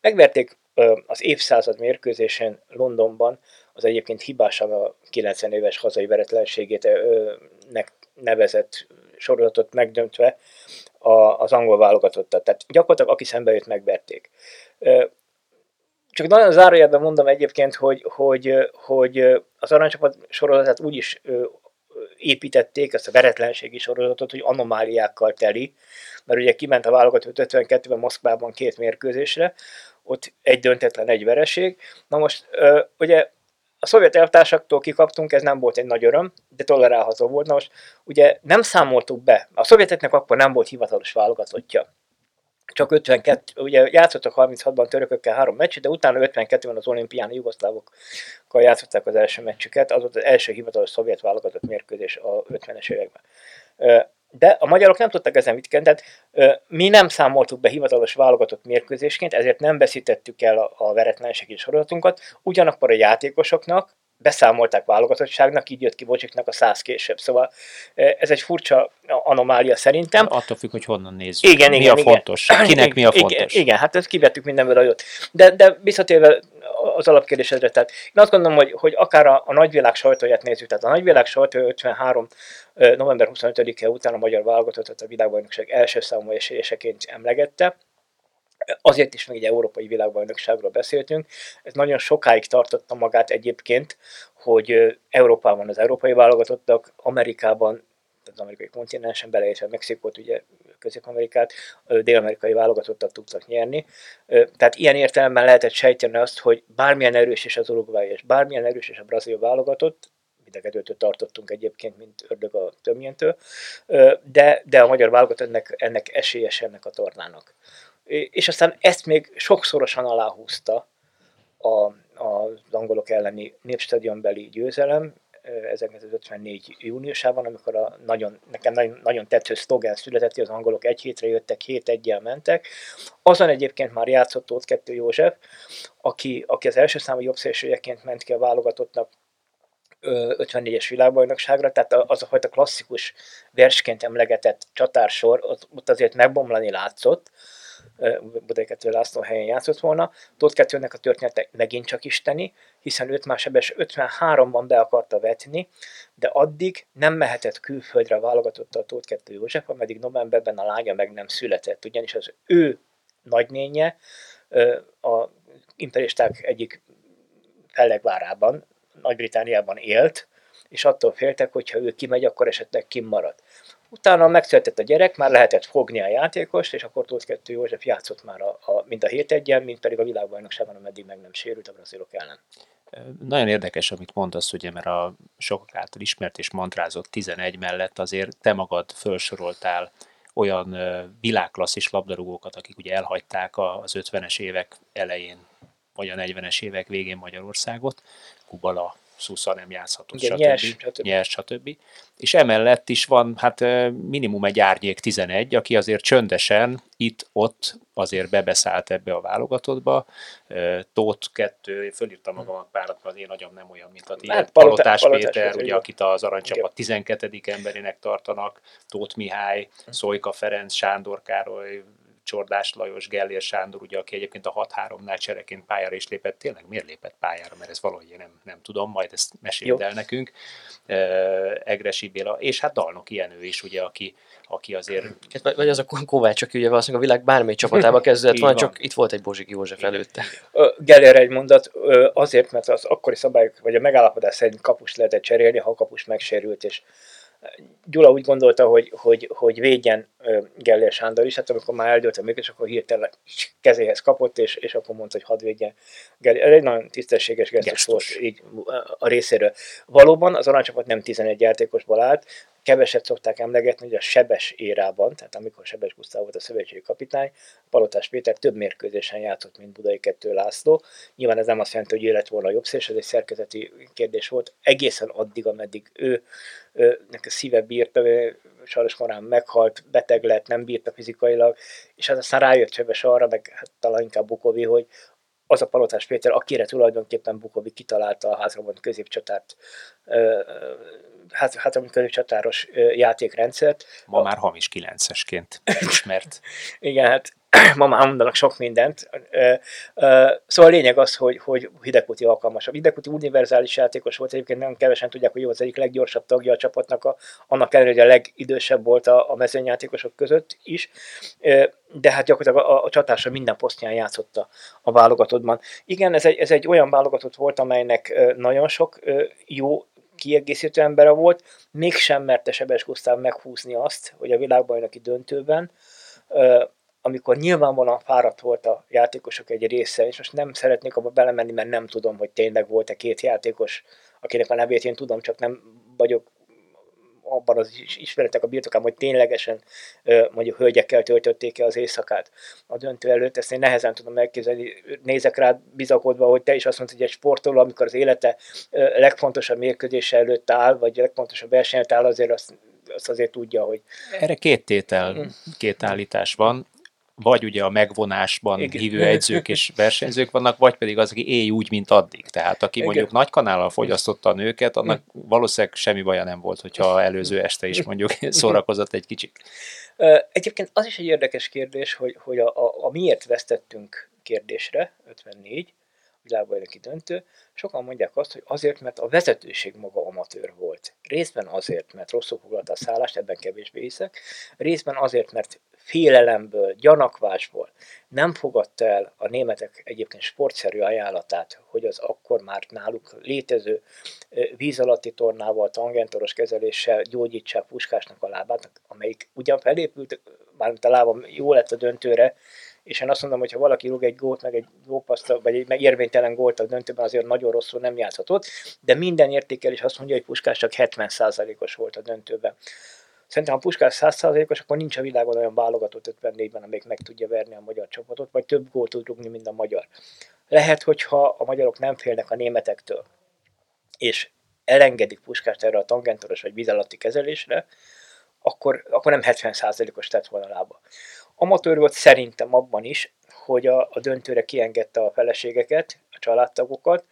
Megverték az évszázad mérkőzésen Londonban, az egyébként hibásan a 90 éves hazai veretlenségét nek nevezett sorozatot megdöntve a, az angol válogatottat. Tehát gyakorlatilag aki szembe jött, megverték. Csak nagyon zárójelben mondom egyébként, hogy, hogy, hogy az aranycsapat sorozatát úgy is építették, ezt a veretlenségi sorozatot, hogy anomáliákkal teli, mert ugye kiment a válogatott 52-ben Moszkvában két mérkőzésre, ott egy döntetlen, egy vereség. Na most ugye a szovjet elvtársaktól kikaptunk, ez nem volt egy nagy öröm, de tolerálható volt. Na most ugye nem számoltuk be, a szovjeteknek akkor nem volt hivatalos válogatottja. Csak 52, ugye játszottak 36-ban törökökkel három meccs, de utána 52-ben az olimpián a jugoszlávokkal játszották az első meccsüket, az volt az első hivatalos szovjet válogatott mérkőzés a 50-es években de a magyarok nem tudtak ezen mit tehát ö, mi nem számoltuk be hivatalos válogatott mérkőzésként, ezért nem veszítettük el a, a veretlenségi sorozatunkat, ugyanakkor a játékosoknak beszámolták válogatottságnak, így jött ki Bocsiknak a száz később. Szóval ez egy furcsa anomália szerintem.
Attól függ, hogy honnan nézzük.
Igen,
mi
igen,
a
igen.
fontos? Kinek mi a fontos?
Igen, igen hát ezt kivettük mindenből a jót. De, de visszatérve az alapkérdésedre, tehát én azt gondolom, hogy, hogy akár a, a nagyvilág sajtóját nézzük, tehát a nagyvilág sajtó 53. november 25-e után a magyar válogatottat a világbajnokság első számú esélyeseként emlegette, Azért is még egy európai világbajnokságról beszéltünk. Ez nagyon sokáig tartotta magát egyébként, hogy Európában az európai válogatottak, Amerikában az amerikai kontinensen beleértve Mexikót, ugye Közép-Amerikát, dél-amerikai válogatottak tudtak nyerni. Tehát ilyen értelemben lehetett sejteni azt, hogy bármilyen erős is az Uruguay és bármilyen erős is a brazil válogatott, mind tartottunk egyébként, mint ördög a tömjéntől, de, de a magyar válogatott ennek, ennek esélyes ennek a tornának. És aztán ezt még sokszorosan aláhúzta a, az angolok elleni népstadionbeli győzelem, 1954. júniusában, amikor a nagyon, nekem nagyon, nagyon tetsző szlogen született, hogy az angolok egy hétre jöttek, hét egyel mentek. Azon egyébként már játszott ott kettő József, aki, aki az első számú jobbszélsőjeként ment ki a válogatottnak 54-es világbajnokságra, tehát az a fajta klasszikus versként emlegetett csatársor, ott azért megbomlani látszott, 2 László helyen játszott volna. Tóth 2 a története megint csak isteni, hiszen őt már sebes 53-ban be akarta vetni, de addig nem mehetett külföldre válogatott a Tóth 2 József, ameddig novemberben a lánya meg nem született, ugyanis az ő nagynénye a imperialisták egyik fellegvárában, Nagy-Britániában élt, és attól féltek, hogy ha ő kimegy, akkor esetleg kimarad. Utána megszületett a gyerek, már lehetett fogni a játékost, és akkor Tóth 2 József játszott már a, a, mind a hét egyen, mint pedig a világbajnokságban, ameddig meg nem sérült a brazilok ellen.
Nagyon érdekes, amit mondasz, ugye, mert a sokak által ismert és mantrázott 11 mellett azért te magad felsoroltál olyan világklasszis labdarúgókat, akik ugye elhagyták az 50-es évek elején, vagy a 40-es évek végén Magyarországot. Kubala, Szusza nem játszhatott, Igen, stb. Nyers, stb. Nyers, stb. És emellett is van hát minimum egy árnyék 11, aki azért csöndesen itt-ott azért bebeszállt ebbe a válogatottba. Tóth kettő, fölírtam magamat párat, mert én nagyon nem olyan, mint a tiéd. Hát, Palotás, Palotás Péter, Péter ugye, akit az aranycsapat 12. emberének tartanak, Tóth Mihály, Szojka Ferenc, Sándor Károly, Csordás Lajos, Gellér Sándor, ugye, aki egyébként a 6-3-nál csereként pályára is lépett, tényleg miért lépett pályára, mert ez valahogy én nem, nem tudom, majd ezt meséld el nekünk. Egresi Béla, és hát Dalnok Jenő is, ugye, aki, aki azért...
Hát, vagy az a Kovács, aki ugye valószínűleg a világ bármely csapatába kezdett van, csak itt volt egy Bozsik József előtte.
Gellér egy mondat, azért, mert az akkori szabályok, vagy a megállapodás szerint kapust lehetett cserélni, ha a kapus megsérült, és Gyula úgy gondolta, hogy, hogy, hogy védjen Gellér Sándor is, hát amikor már eldőlt a mégis, akkor hirtelen kezéhez kapott, és, és akkor mondta, hogy hadd védjen Gellér. Ez egy nagyon tisztességes gesztus volt így a részéről. Valóban az aranycsapat nem 11 játékosból állt, keveset szokták emlegetni, hogy a Sebes érában, tehát amikor Sebes Gusztáv volt a szövetségi kapitány, Palotás Péter több mérkőzésen játszott, mint Budai kettő László. Nyilván ez nem azt jelenti, hogy ő lett volna jobb szél, ez egy szerkezeti kérdés volt. Egészen addig, ameddig ő, ő neki szíve bírta, sajnos korán meghalt, beteg lett, nem bírta fizikailag, és hát aztán rájött Sebes arra, meg hát talán inkább Bukovi, hogy az a Palotás Péter, akire tulajdonképpen Bukovi kitalálta a hátrabont középcsatárt hát, hát amikor csatáros játékrendszert.
Ma már hamis kilencesként ismert.
Igen, hát ma már mondanak sok mindent. Szóval a lényeg az, hogy, hogy Hidekuti alkalmasabb. Hidekuti univerzális játékos volt, egyébként nagyon kevesen tudják, hogy ő az egyik leggyorsabb tagja a csapatnak, a, annak ellenére, hogy a legidősebb volt a, a mezőnyjátékosok között is, de hát gyakorlatilag a, a csatásra minden posztján játszott a, a válogatottban. Igen, ez egy, ez egy olyan válogatott volt, amelynek nagyon sok jó kiegészítő embere volt, mégsem merte Sebes Gusztáv meghúzni azt, hogy a világbajnoki döntőben, amikor nyilvánvalóan fáradt volt a játékosok egy része, és most nem szeretnék abba belemenni, mert nem tudom, hogy tényleg volt-e két játékos, akinek a nevét én tudom, csak nem vagyok abban az ismeretek a birtokában, hogy ténylegesen mondjuk hölgyekkel töltötték el az éjszakát a döntő előtt. Ezt én nehezen tudom elképzelni. Nézek rá bizakodva, hogy te is azt mondtad, hogy egy sportoló, amikor az élete legfontosabb mérkőzése előtt áll, vagy legfontosabb versenyt áll, azért azt, azt azért tudja, hogy...
Erre két tétel, hm. két állítás van vagy ugye a megvonásban Igen. hívő edzők és versenyzők vannak, vagy pedig az, aki éj úgy, mint addig. Tehát aki Igen. mondjuk nagy kanállal fogyasztotta a nőket, annak valószínűleg semmi baja nem volt, hogyha előző este is mondjuk szórakozott egy kicsit.
Egyébként az is egy érdekes kérdés, hogy, hogy a, a, a miért vesztettünk kérdésre, 54, világbajnoki döntő, sokan mondják azt, hogy azért, mert a vezetőség maga amatőr volt. Részben azért, mert rosszul foglalta a szállást, ebben kevésbé hiszek, részben azért, mert félelemből, gyanakvásból nem fogadta el a németek egyébként sportszerű ajánlatát, hogy az akkor már náluk létező víz alatti tornával, tangentoros kezeléssel gyógyítsák Puskásnak a lábát, amelyik ugyan felépült, mármint a lábam jó lett a döntőre, és én azt mondom, hogy ha valaki rúg egy gólt, meg egy gópaszt, vagy egy érvénytelen gólt a döntőben, azért nagyon rosszul nem játszhatott, de minden értékelés azt mondja, hogy Puskás csak 70%-os volt a döntőben. Szerintem, ha Puskás 100%-os, akkor nincs a világon olyan válogatott 54-ben, amelyik meg tudja verni a magyar csapatot, vagy több gólt tud rúgni, mint a magyar. Lehet, hogyha a magyarok nem félnek a németektől, és elengedik Puskást erre a tangentoros vagy víz kezelésre, akkor, akkor nem 70%-os tett volna lába. Amatőr volt szerintem abban is, hogy a, a döntőre kiengedte a feleségeket, a családtagokat,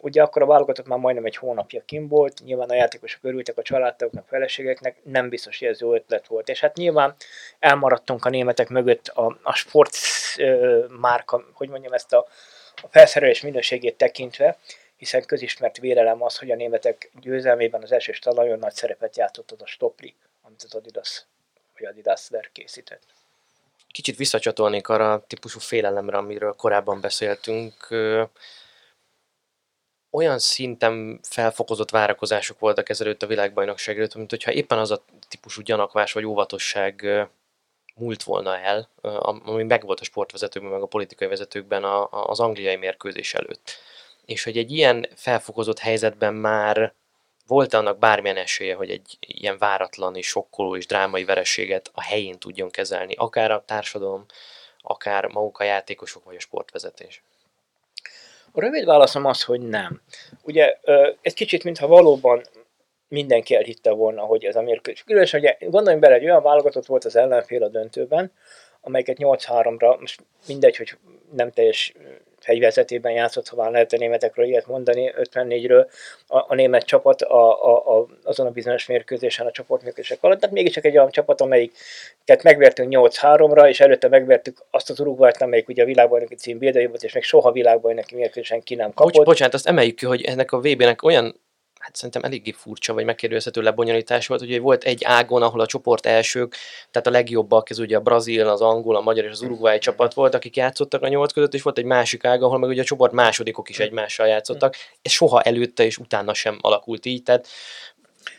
Ugye akkor a válogatott már majdnem egy hónapja kim volt, nyilván a játékosok örültek a családtagoknak, feleségeknek, nem biztos, hogy ez jó ötlet volt. És hát nyilván elmaradtunk a németek mögött a, a sport márka, hogy mondjam, ezt a, a felszerelés minőségét tekintve, hiszen közismert vélelem az, hogy a németek győzelmében az első talajon nagy szerepet játszott az a Stopli, amit az Adidas, vagy Adidas Ver készített.
Kicsit visszacsatolnék arra a típusú félelemre, amiről korábban beszéltünk olyan szinten felfokozott várakozások voltak ezelőtt a világbajnokság előtt, mint hogyha éppen az a típusú gyanakvás vagy óvatosság múlt volna el, ami megvolt a sportvezetőkben, meg a politikai vezetőkben az angliai mérkőzés előtt. És hogy egy ilyen felfokozott helyzetben már volt annak bármilyen esélye, hogy egy ilyen váratlan és sokkoló és drámai verességet a helyén tudjon kezelni, akár a társadalom, akár maguk a játékosok vagy a sportvezetés?
A rövid válaszom az, hogy nem. Ugye egy kicsit, mintha valóban mindenki elhitte volna, hogy ez a mérkőzés. Különösen, ugye gondoljunk bele, egy olyan válogatott volt az ellenfél a döntőben, amelyiket 8-3-ra, most mindegy, hogy nem teljes fegyverzetében játszott, ha már lehet a németekről ilyet mondani, 54-ről a, a német csapat a, a, a, azon a bizonyos mérkőzésen a csoportmérkőzések alatt, tehát mégiscsak egy olyan csapat, amelyik tehát megvertünk 8-3-ra, és előtte megvertük azt az Uruguayt, amelyik ugye a világbajnoki cím volt, és még soha világbajnoki mérkőzésen ki nem kapott.
Bocs, bocsánat, azt emeljük ki, hogy ennek a VB-nek olyan hát szerintem eléggé furcsa, vagy megkérdőjelezhető lebonyolítás volt, hogy volt egy ágon, ahol a csoport elsők, tehát a legjobbak, ez ugye a brazil, az angol, a magyar és az uruguay csapat volt, akik játszottak a nyolc között, és volt egy másik ág, ahol meg ugye a csoport másodikok is egymással játszottak. Ez soha előtte és utána sem alakult így, tehát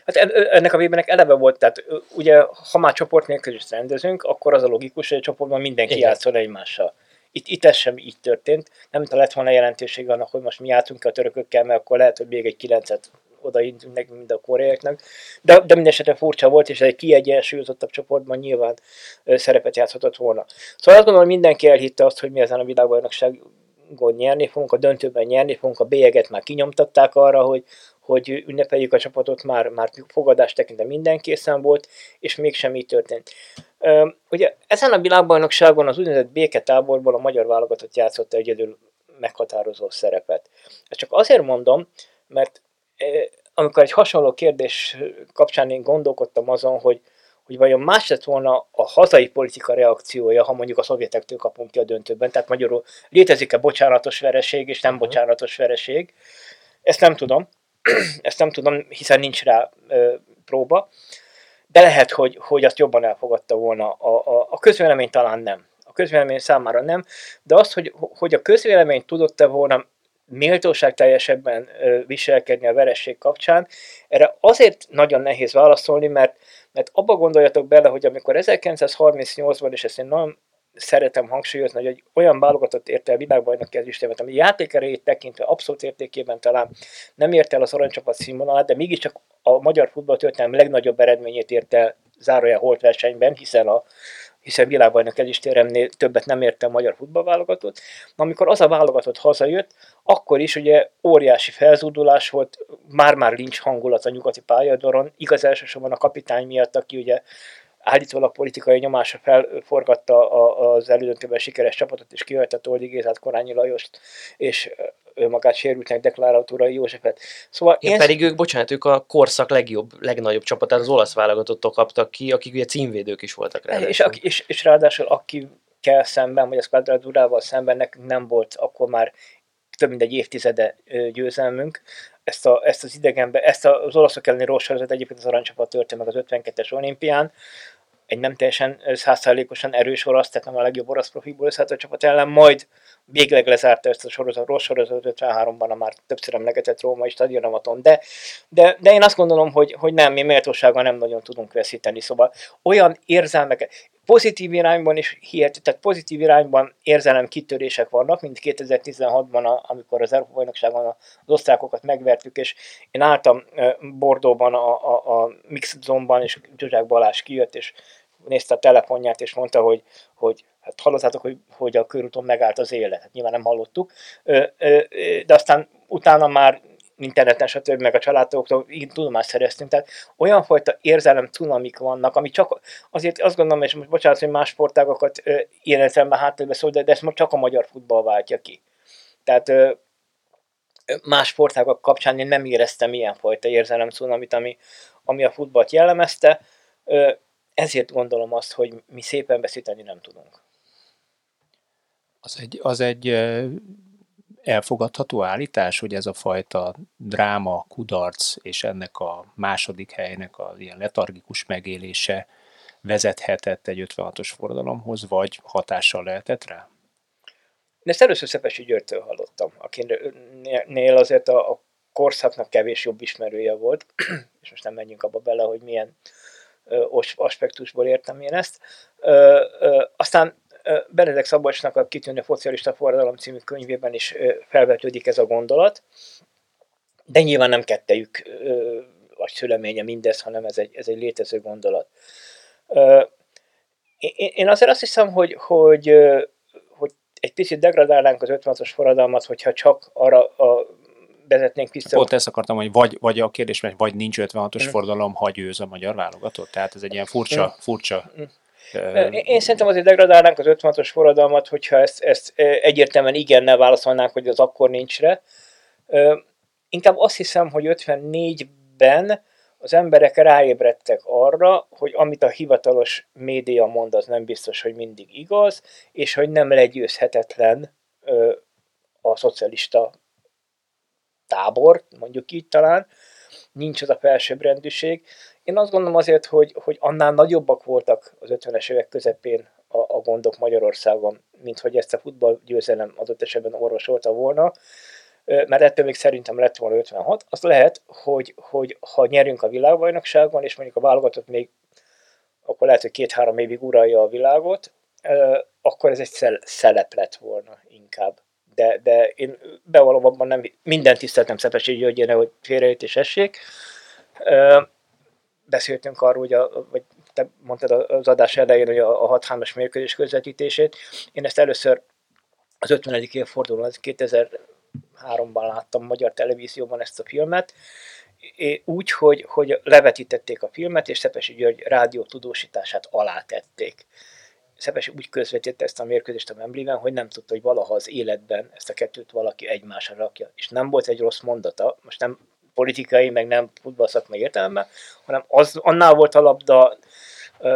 Hát ennek a vében eleve volt, tehát ugye ha már csoport nélkül is rendezünk, akkor az a logikus, hogy a csoportban mindenki Igen. játszol egymással. Itt, itt ez sem így történt. Nem tudom, lett volna jelentőség annak, hogy most mi játszunk a törökökkel, mert akkor lehet, hogy még egy kilencet odaintünk nekünk, mint a koreaiaknak. De, de minden esetre furcsa volt, és egy kiegyensúlyozottabb csoportban nyilván szerepet játszhatott volna. Szóval azt gondolom, mindenki elhitte azt, hogy mi ezen a világbajnokságon nyerni fogunk, a döntőben nyerni fogunk, a bélyeget már kinyomtatták arra, hogy, hogy ünnepeljük a csapatot, már, már fogadást tekintve minden készen volt, és mégsem így történt. Ugye ezen a világbajnokságon az úgynevezett béketáborból a magyar válogatott játszott egyedül meghatározó szerepet. Ezt csak azért mondom, mert amikor egy hasonló kérdés kapcsán én gondolkodtam azon, hogy, hogy vajon más lett volna a hazai politika reakciója, ha mondjuk a szovjetektől kapunk ki a döntőben, tehát magyarul létezik-e bocsánatos vereség és nem uh-huh. bocsánatos vereség, ezt nem tudom, ezt nem tudom, hiszen nincs rá ö, próba, de lehet, hogy, hogy azt jobban elfogadta volna. A, a, a közvélemény talán nem. A közvélemény számára nem, de azt, hogy, hogy a közvélemény tudott-e volna méltóság teljesebben viselkedni a veresség kapcsán. Erre azért nagyon nehéz válaszolni, mert, mert abba gondoljatok bele, hogy amikor 1938-ban, és ezt én nagyon szeretem hangsúlyozni, hogy olyan válogatott érte el világbajnoki ezüstémet, ami játékerejét tekintve abszolút értékében talán nem érte el az aranycsapat színvonalát, de mégiscsak a magyar futball történelem legnagyobb eredményét érte el zárójel holt versenyben, hiszen a, hiszen világbajnok ezüstéremnél többet nem érte a magyar futballválogatott. Amikor az a válogatott hazajött, akkor is ugye óriási felzúdulás volt, már-már lincs hangulat a nyugati pályadoron, igaz elsősorban a kapitány miatt, aki ugye állítólag politikai nyomása felforgatta az elődöntőben sikeres csapatot, és kihagyta Oldi Gézát, Korányi Lajost, és ő magát sérültnek deklarált Urai Józsefet.
Szóval ja, én... pedig ők, bocsánat, ők a korszak legjobb, legnagyobb csapatát, az olasz válogatottól kaptak ki, akik ugye címvédők is voltak
rá. És, és, és, ráadásul aki kell szemben, vagy a Squadradurával szemben nekünk nem volt akkor már több mint egy évtizede győzelmünk. Ezt, a, ezt az idegenbe, ezt az olaszok elleni rossz egyébként az aranycsapat történt meg az 52-es olimpián, egy nem teljesen százszázalékosan erős orosz, tehát nem a legjobb orosz profiból összeállt a csapat ellen, majd végleg lezárta ezt a sorozat, rossz sorozat 53-ban a már többször emlegetett római stadionomaton, de, de, de én azt gondolom, hogy, hogy nem, mi méltósággal nem nagyon tudunk veszíteni, szóval olyan érzelmeket, pozitív irányban is hihet, tehát pozitív irányban érzelem kitörések vannak, mint 2016-ban, amikor az Európa bajnokságon az osztrákokat megvertük, és én álltam Bordóban a, a, a Mixed Zone-ban, és Zsuzsák Balázs kijött, és nézte a telefonját, és mondta, hogy, hogy hát hallottátok, hogy, hogy a körúton megállt az élet. Hát nyilván nem hallottuk. De aztán utána már interneten, stb. meg a családtagoktól így tudomást szereztünk. Tehát olyan fajta érzelem cunamik vannak, ami csak azért azt gondolom, és most bocsánat, hogy más sportágokat ilyen értelemben háttérbe szól, de, de ezt csak a magyar futball váltja ki. Tehát más sportágak kapcsán én nem éreztem ilyenfajta érzelemcunamit, ami, ami a futballt jellemezte. Ezért gondolom azt, hogy mi szépen beszíteni nem tudunk.
Az egy, az egy elfogadható állítás, hogy ez a fajta dráma, kudarc és ennek a második helynek a ilyen letargikus megélése vezethetett egy 56-os forradalomhoz, vagy hatással lehetett rá?
Én ezt először Szepesi Györgytől hallottam, akinél azért a, a korszaknak kevés jobb ismerője volt, és most nem menjünk abba bele, hogy milyen ö, aspektusból értem én ezt. Ö, ö, aztán Benedek Szabolcsnak a Kitűnő Focialista Forradalom című könyvében is felvetődik ez a gondolat, de nyilván nem kettejük a szüleménye mindez, hanem ez egy, ez egy létező gondolat. Én azért azt hiszem, hogy, hogy, hogy egy picit degradálnánk az 56-os forradalmat, hogyha csak arra a vezetnénk vissza.
Pont ezt akartam, hogy vagy, vagy a kérdés, vagy nincs 56-os mm. forradalom, hagy őz a magyar válogatott. Tehát ez egy ilyen furcsa, mm. furcsa mm.
Én szerintem azért degradálnánk az 56-os forradalmat, hogyha ezt, ezt egyértelműen igennel válaszolnánk, hogy az akkor nincs rá. Inkább azt hiszem, hogy 54-ben az emberek ráébredtek arra, hogy amit a hivatalos média mond, az nem biztos, hogy mindig igaz, és hogy nem legyőzhetetlen a szocialista tábor, mondjuk így talán, nincs az a felsőbbrendűség. Én azt gondolom azért, hogy, hogy annál nagyobbak voltak az 50-es évek közepén a, a gondok Magyarországon, mint hogy ezt a futballgyőzelem adott esetben orvosolta volna, mert ettől még szerintem lett volna 56. Az lehet, hogy, hogy ha nyerünk a világbajnokságon, és mondjuk a válogatott még akkor lehet, hogy két-három évig uralja a világot, akkor ez egy szelep lett volna inkább. De, de én bevallom abban nem, minden tiszteltem Szepesi Györgyéne, hogy félreértés essék, beszéltünk arról, hogy a, vagy te mondtad az adás elején, hogy a, a 6 as mérkőzés közvetítését. Én ezt először az 50. évfordulón, 2003-ban láttam magyar televízióban ezt a filmet, úgy, hogy, hogy levetítették a filmet, és Szepesi György rádió tudósítását alátették. Szepesi úgy közvetítette ezt a mérkőzést a Membliben, hogy nem tudta, hogy valaha az életben ezt a kettőt valaki egymásra rakja. És nem volt egy rossz mondata, most nem politikai, meg nem futballszakmai értelemben, hanem az, annál volt a labda,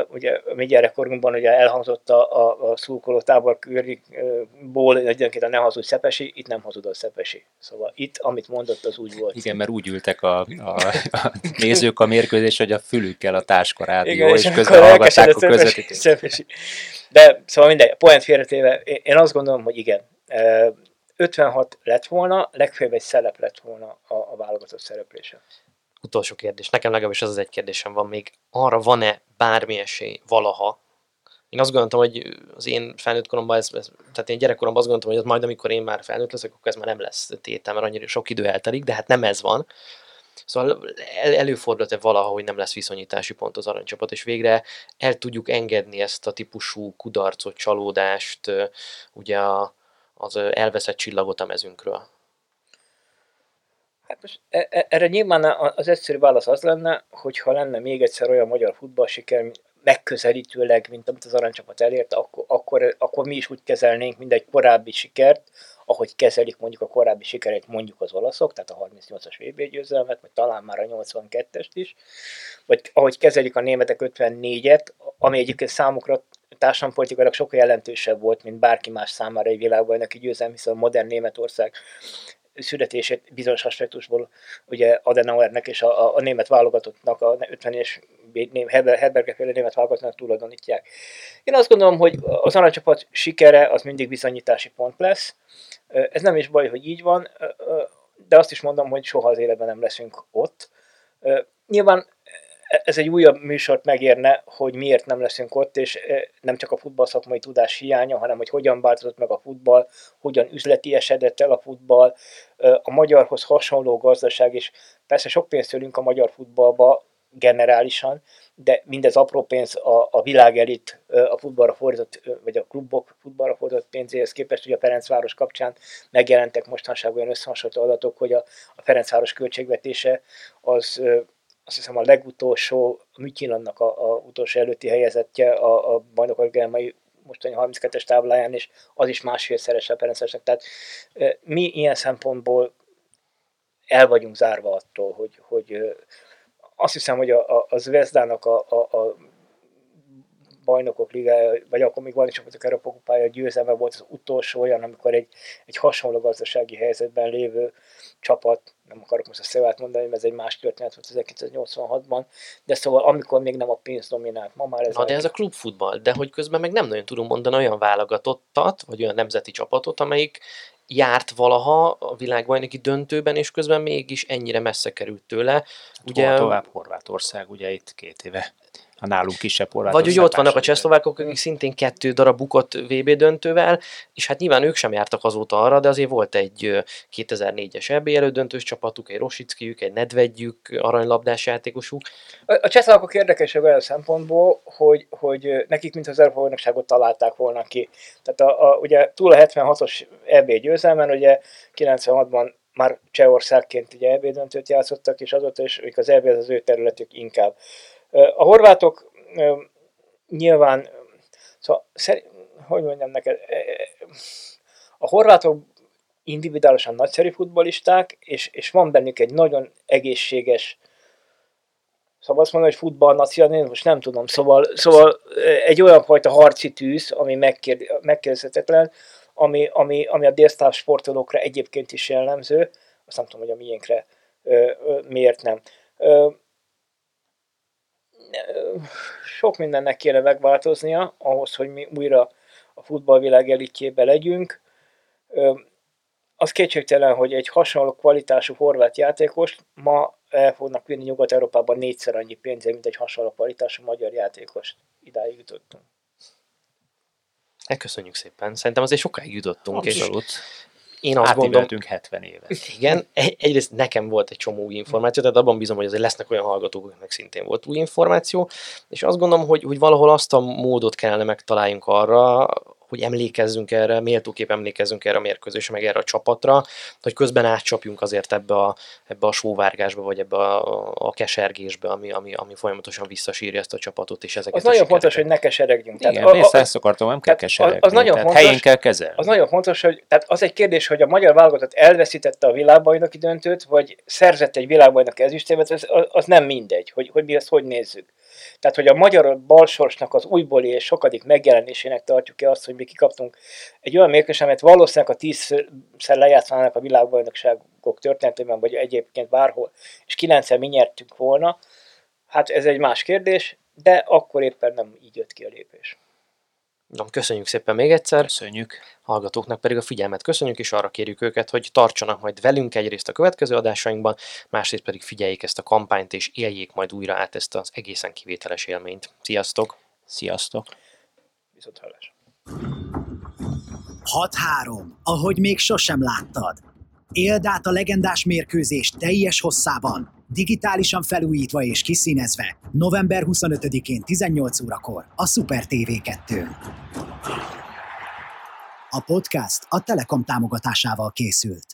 ugye mi gyerekkorunkban ugye elhangzott a, a, a szurkoló tábor körikból egyenként a ne hazudj Szepesi, itt nem hazudott Szepesi. Szóval itt, amit mondott, az úgy volt.
Igen, mert úgy ültek a, a, a nézők a mérkőzés, hogy a fülükkel a táska rádió, Igen, és, és közben hallgatták a közvetítést.
De szóval mindegy, poént félretéve, én azt gondolom, hogy igen, 56 lett volna, legfeljebb egy szelep lett volna a, a válogatott szereplése.
Utolsó kérdés. Nekem legalábbis az az egy kérdésem van még. Arra van-e bármi esély valaha? Én azt gondoltam, hogy az én felnőtt koromban, ez, ez, tehát én gyerekkoromban azt gondoltam, hogy ez majd, amikor én már felnőtt leszek, akkor ez már nem lesz tétel, mert annyira sok idő eltelik, de hát nem ez van. Szóval el, előfordult-e valaha, hogy nem lesz viszonyítási pont az aranycsapat, és végre el tudjuk engedni ezt a típusú kudarcot, csalódást, ugye a, az elveszett csillagot a mezünkről?
Hát most e, e, erre nyilván az egyszerű válasz az lenne, hogy ha lenne még egyszer olyan magyar futballsiker, megközelítőleg, mint amit az aranycsapat elért, akkor, akkor, akkor mi is úgy kezelnénk, mint egy korábbi sikert, ahogy kezelik mondjuk a korábbi sikerét mondjuk az olaszok, tehát a 38-as VB győzelmet, vagy talán már a 82-est is, vagy ahogy kezelik a németek 54-et, ami egyébként számukra társadalompolitikailag sokkal jelentősebb volt, mint bárki más számára egy világbajnoki győzelem, hiszen a modern Németország születését bizonyos aspektusból ugye Adenauernek és a, a, a német válogatottnak, a 50-es Herberger féle német válogatottnak tulajdonítják. Én azt gondolom, hogy az aranycsapat sikere az mindig bizonyítási pont lesz. Ez nem is baj, hogy így van, de azt is mondom, hogy soha az életben nem leszünk ott. Nyilván ez egy újabb műsort megérne, hogy miért nem leszünk ott, és eh, nem csak a futball szakmai tudás hiánya, hanem hogy hogyan változott meg a futball, hogyan üzleti esedett el a futball, eh, a magyarhoz hasonló gazdaság, és persze sok pénzt tőlünk a magyar futballba generálisan, de mindez apró pénz a, a világ elit eh, a futballra fordított, vagy a klubok futballra fordított pénzéhez képest, hogy a Ferencváros kapcsán megjelentek mostanság olyan összehasonlító adatok, hogy a, a Ferencváros költségvetése az azt hiszem a legutolsó, a Mütyilannak a, a utolsó előtti helyezettje a, a bajnokok gelmai mostani 32-es tábláján, és az is másfélszeres a Ferencesnek. Tehát mi ilyen szempontból el vagyunk zárva attól, hogy, hogy azt hiszem, hogy a, a, a Zvezdának a, a, a bajnokok ligája, vagy akkor még van is a Európa kupája győzelme volt az utolsó olyan, amikor egy, egy hasonló gazdasági helyzetben lévő csapat, nem akarok most a szevát mondani, mert ez egy más történet volt 1986-ban, de szóval amikor még nem a pénz dominált, ma már ez...
Na, a... de ez a klubfutball, de hogy közben meg nem nagyon tudunk mondani olyan válogatottat, vagy olyan nemzeti csapatot, amelyik járt valaha a világbajnoki döntőben, és közben mégis ennyire messze került tőle. Hát
ugye, tovább Horvátország, ugye itt két éve a nálunk kisebb
Vagy ugye ott vannak a csehszlovákok, akik szintén kettő darab bukott VB döntővel, és hát nyilván ők sem jártak azóta arra, de azért volt egy 2004-es EB elődöntős csapatuk, egy Rosickijük, egy Nedvedjük, aranylabdás játékosuk.
A, a csehszlovákok érdekesek olyan szempontból, hogy, hogy nekik mint az Európai találták volna ki. Tehát a, a, ugye túl a 76-os EB győzelmen, ugye 96-ban már Csehországként ugye EB döntőt játszottak, és azóta is az EB az az ő területük inkább. A horvátok nyilván, szóval, hogy mondjam neked, a horvátok individuálisan nagyszerű futbolisták, és, és van bennük egy nagyon egészséges, szóval azt mondani, hogy futball most nem tudom, szóval, szóval egy olyan fajta harci tűz, ami megkérdezhetetlen, ami, ami, ami a délszláv sportolókra egyébként is jellemző, azt nem tudom, hogy a miénkre miért nem sok mindennek kéne megváltoznia ahhoz, hogy mi újra a futballvilág elitjébe legyünk. Az kétségtelen, hogy egy hasonló kvalitású horvát játékos ma el fognak vinni Nyugat-Európában négyszer annyi pénzért, mint egy hasonló kvalitású magyar játékos. Idáig jutottunk.
Köszönjük szépen. Szerintem azért sokáig jutottunk.
Abszolút. És én azt gondolom... 70 éve.
Igen, egyrészt nekem volt egy csomó új információ, tehát abban bízom, hogy azért lesznek olyan hallgatók, akiknek szintén volt új információ, és azt gondolom, hogy, hogy valahol azt a módot kellene megtaláljunk arra, hogy emlékezzünk erre, méltóképp emlékezzünk erre a mérkőzésre, meg erre a csapatra, hogy közben átcsapjunk azért ebbe a, ebbe a sóvárgásba, vagy ebbe a, a kesergésbe, ami, ami, ami folyamatosan visszasírja ezt a csapatot, és ezeket
Az nagyon fontos, hogy ne kesergjünk.
Igen, tehát, a, a, ezt akartam, nem kell kesergni. Az, az nagyon fontos, helyén kell kezelni.
Az nagyon fontos, hogy tehát az egy kérdés, hogy a magyar válogatott elveszítette a világbajnoki döntőt, vagy szerzett egy világbajnoki ezüstémet, az, az nem mindegy, hogy, hogy mi ezt hogy nézzük. Tehát, hogy a magyar balsorsnak az újbóli és sokadik megjelenésének tartjuk-e azt, hogy mi kikaptunk egy olyan mérkőzés, amit valószínűleg a tízszer lejátszanának a világbajnokságok történetében, vagy egyébként bárhol, és kilencszer mi nyertünk volna, hát ez egy más kérdés, de akkor éppen nem így jött ki a lépés.
Na, köszönjük szépen még egyszer.
Köszönjük.
Hallgatóknak pedig a figyelmet köszönjük, és arra kérjük őket, hogy tartsanak majd velünk egyrészt a következő adásainkban, másrészt pedig figyeljék ezt a kampányt, és éljék majd újra át ezt az egészen kivételes élményt. Sziasztok!
Sziasztok!
Viszont hallás!
6-3, ahogy még sosem láttad. Éld át a legendás mérkőzés teljes hosszában, digitálisan felújítva és kiszínezve, november 25-én 18 órakor a Super TV 2 A podcast a Telekom támogatásával készült.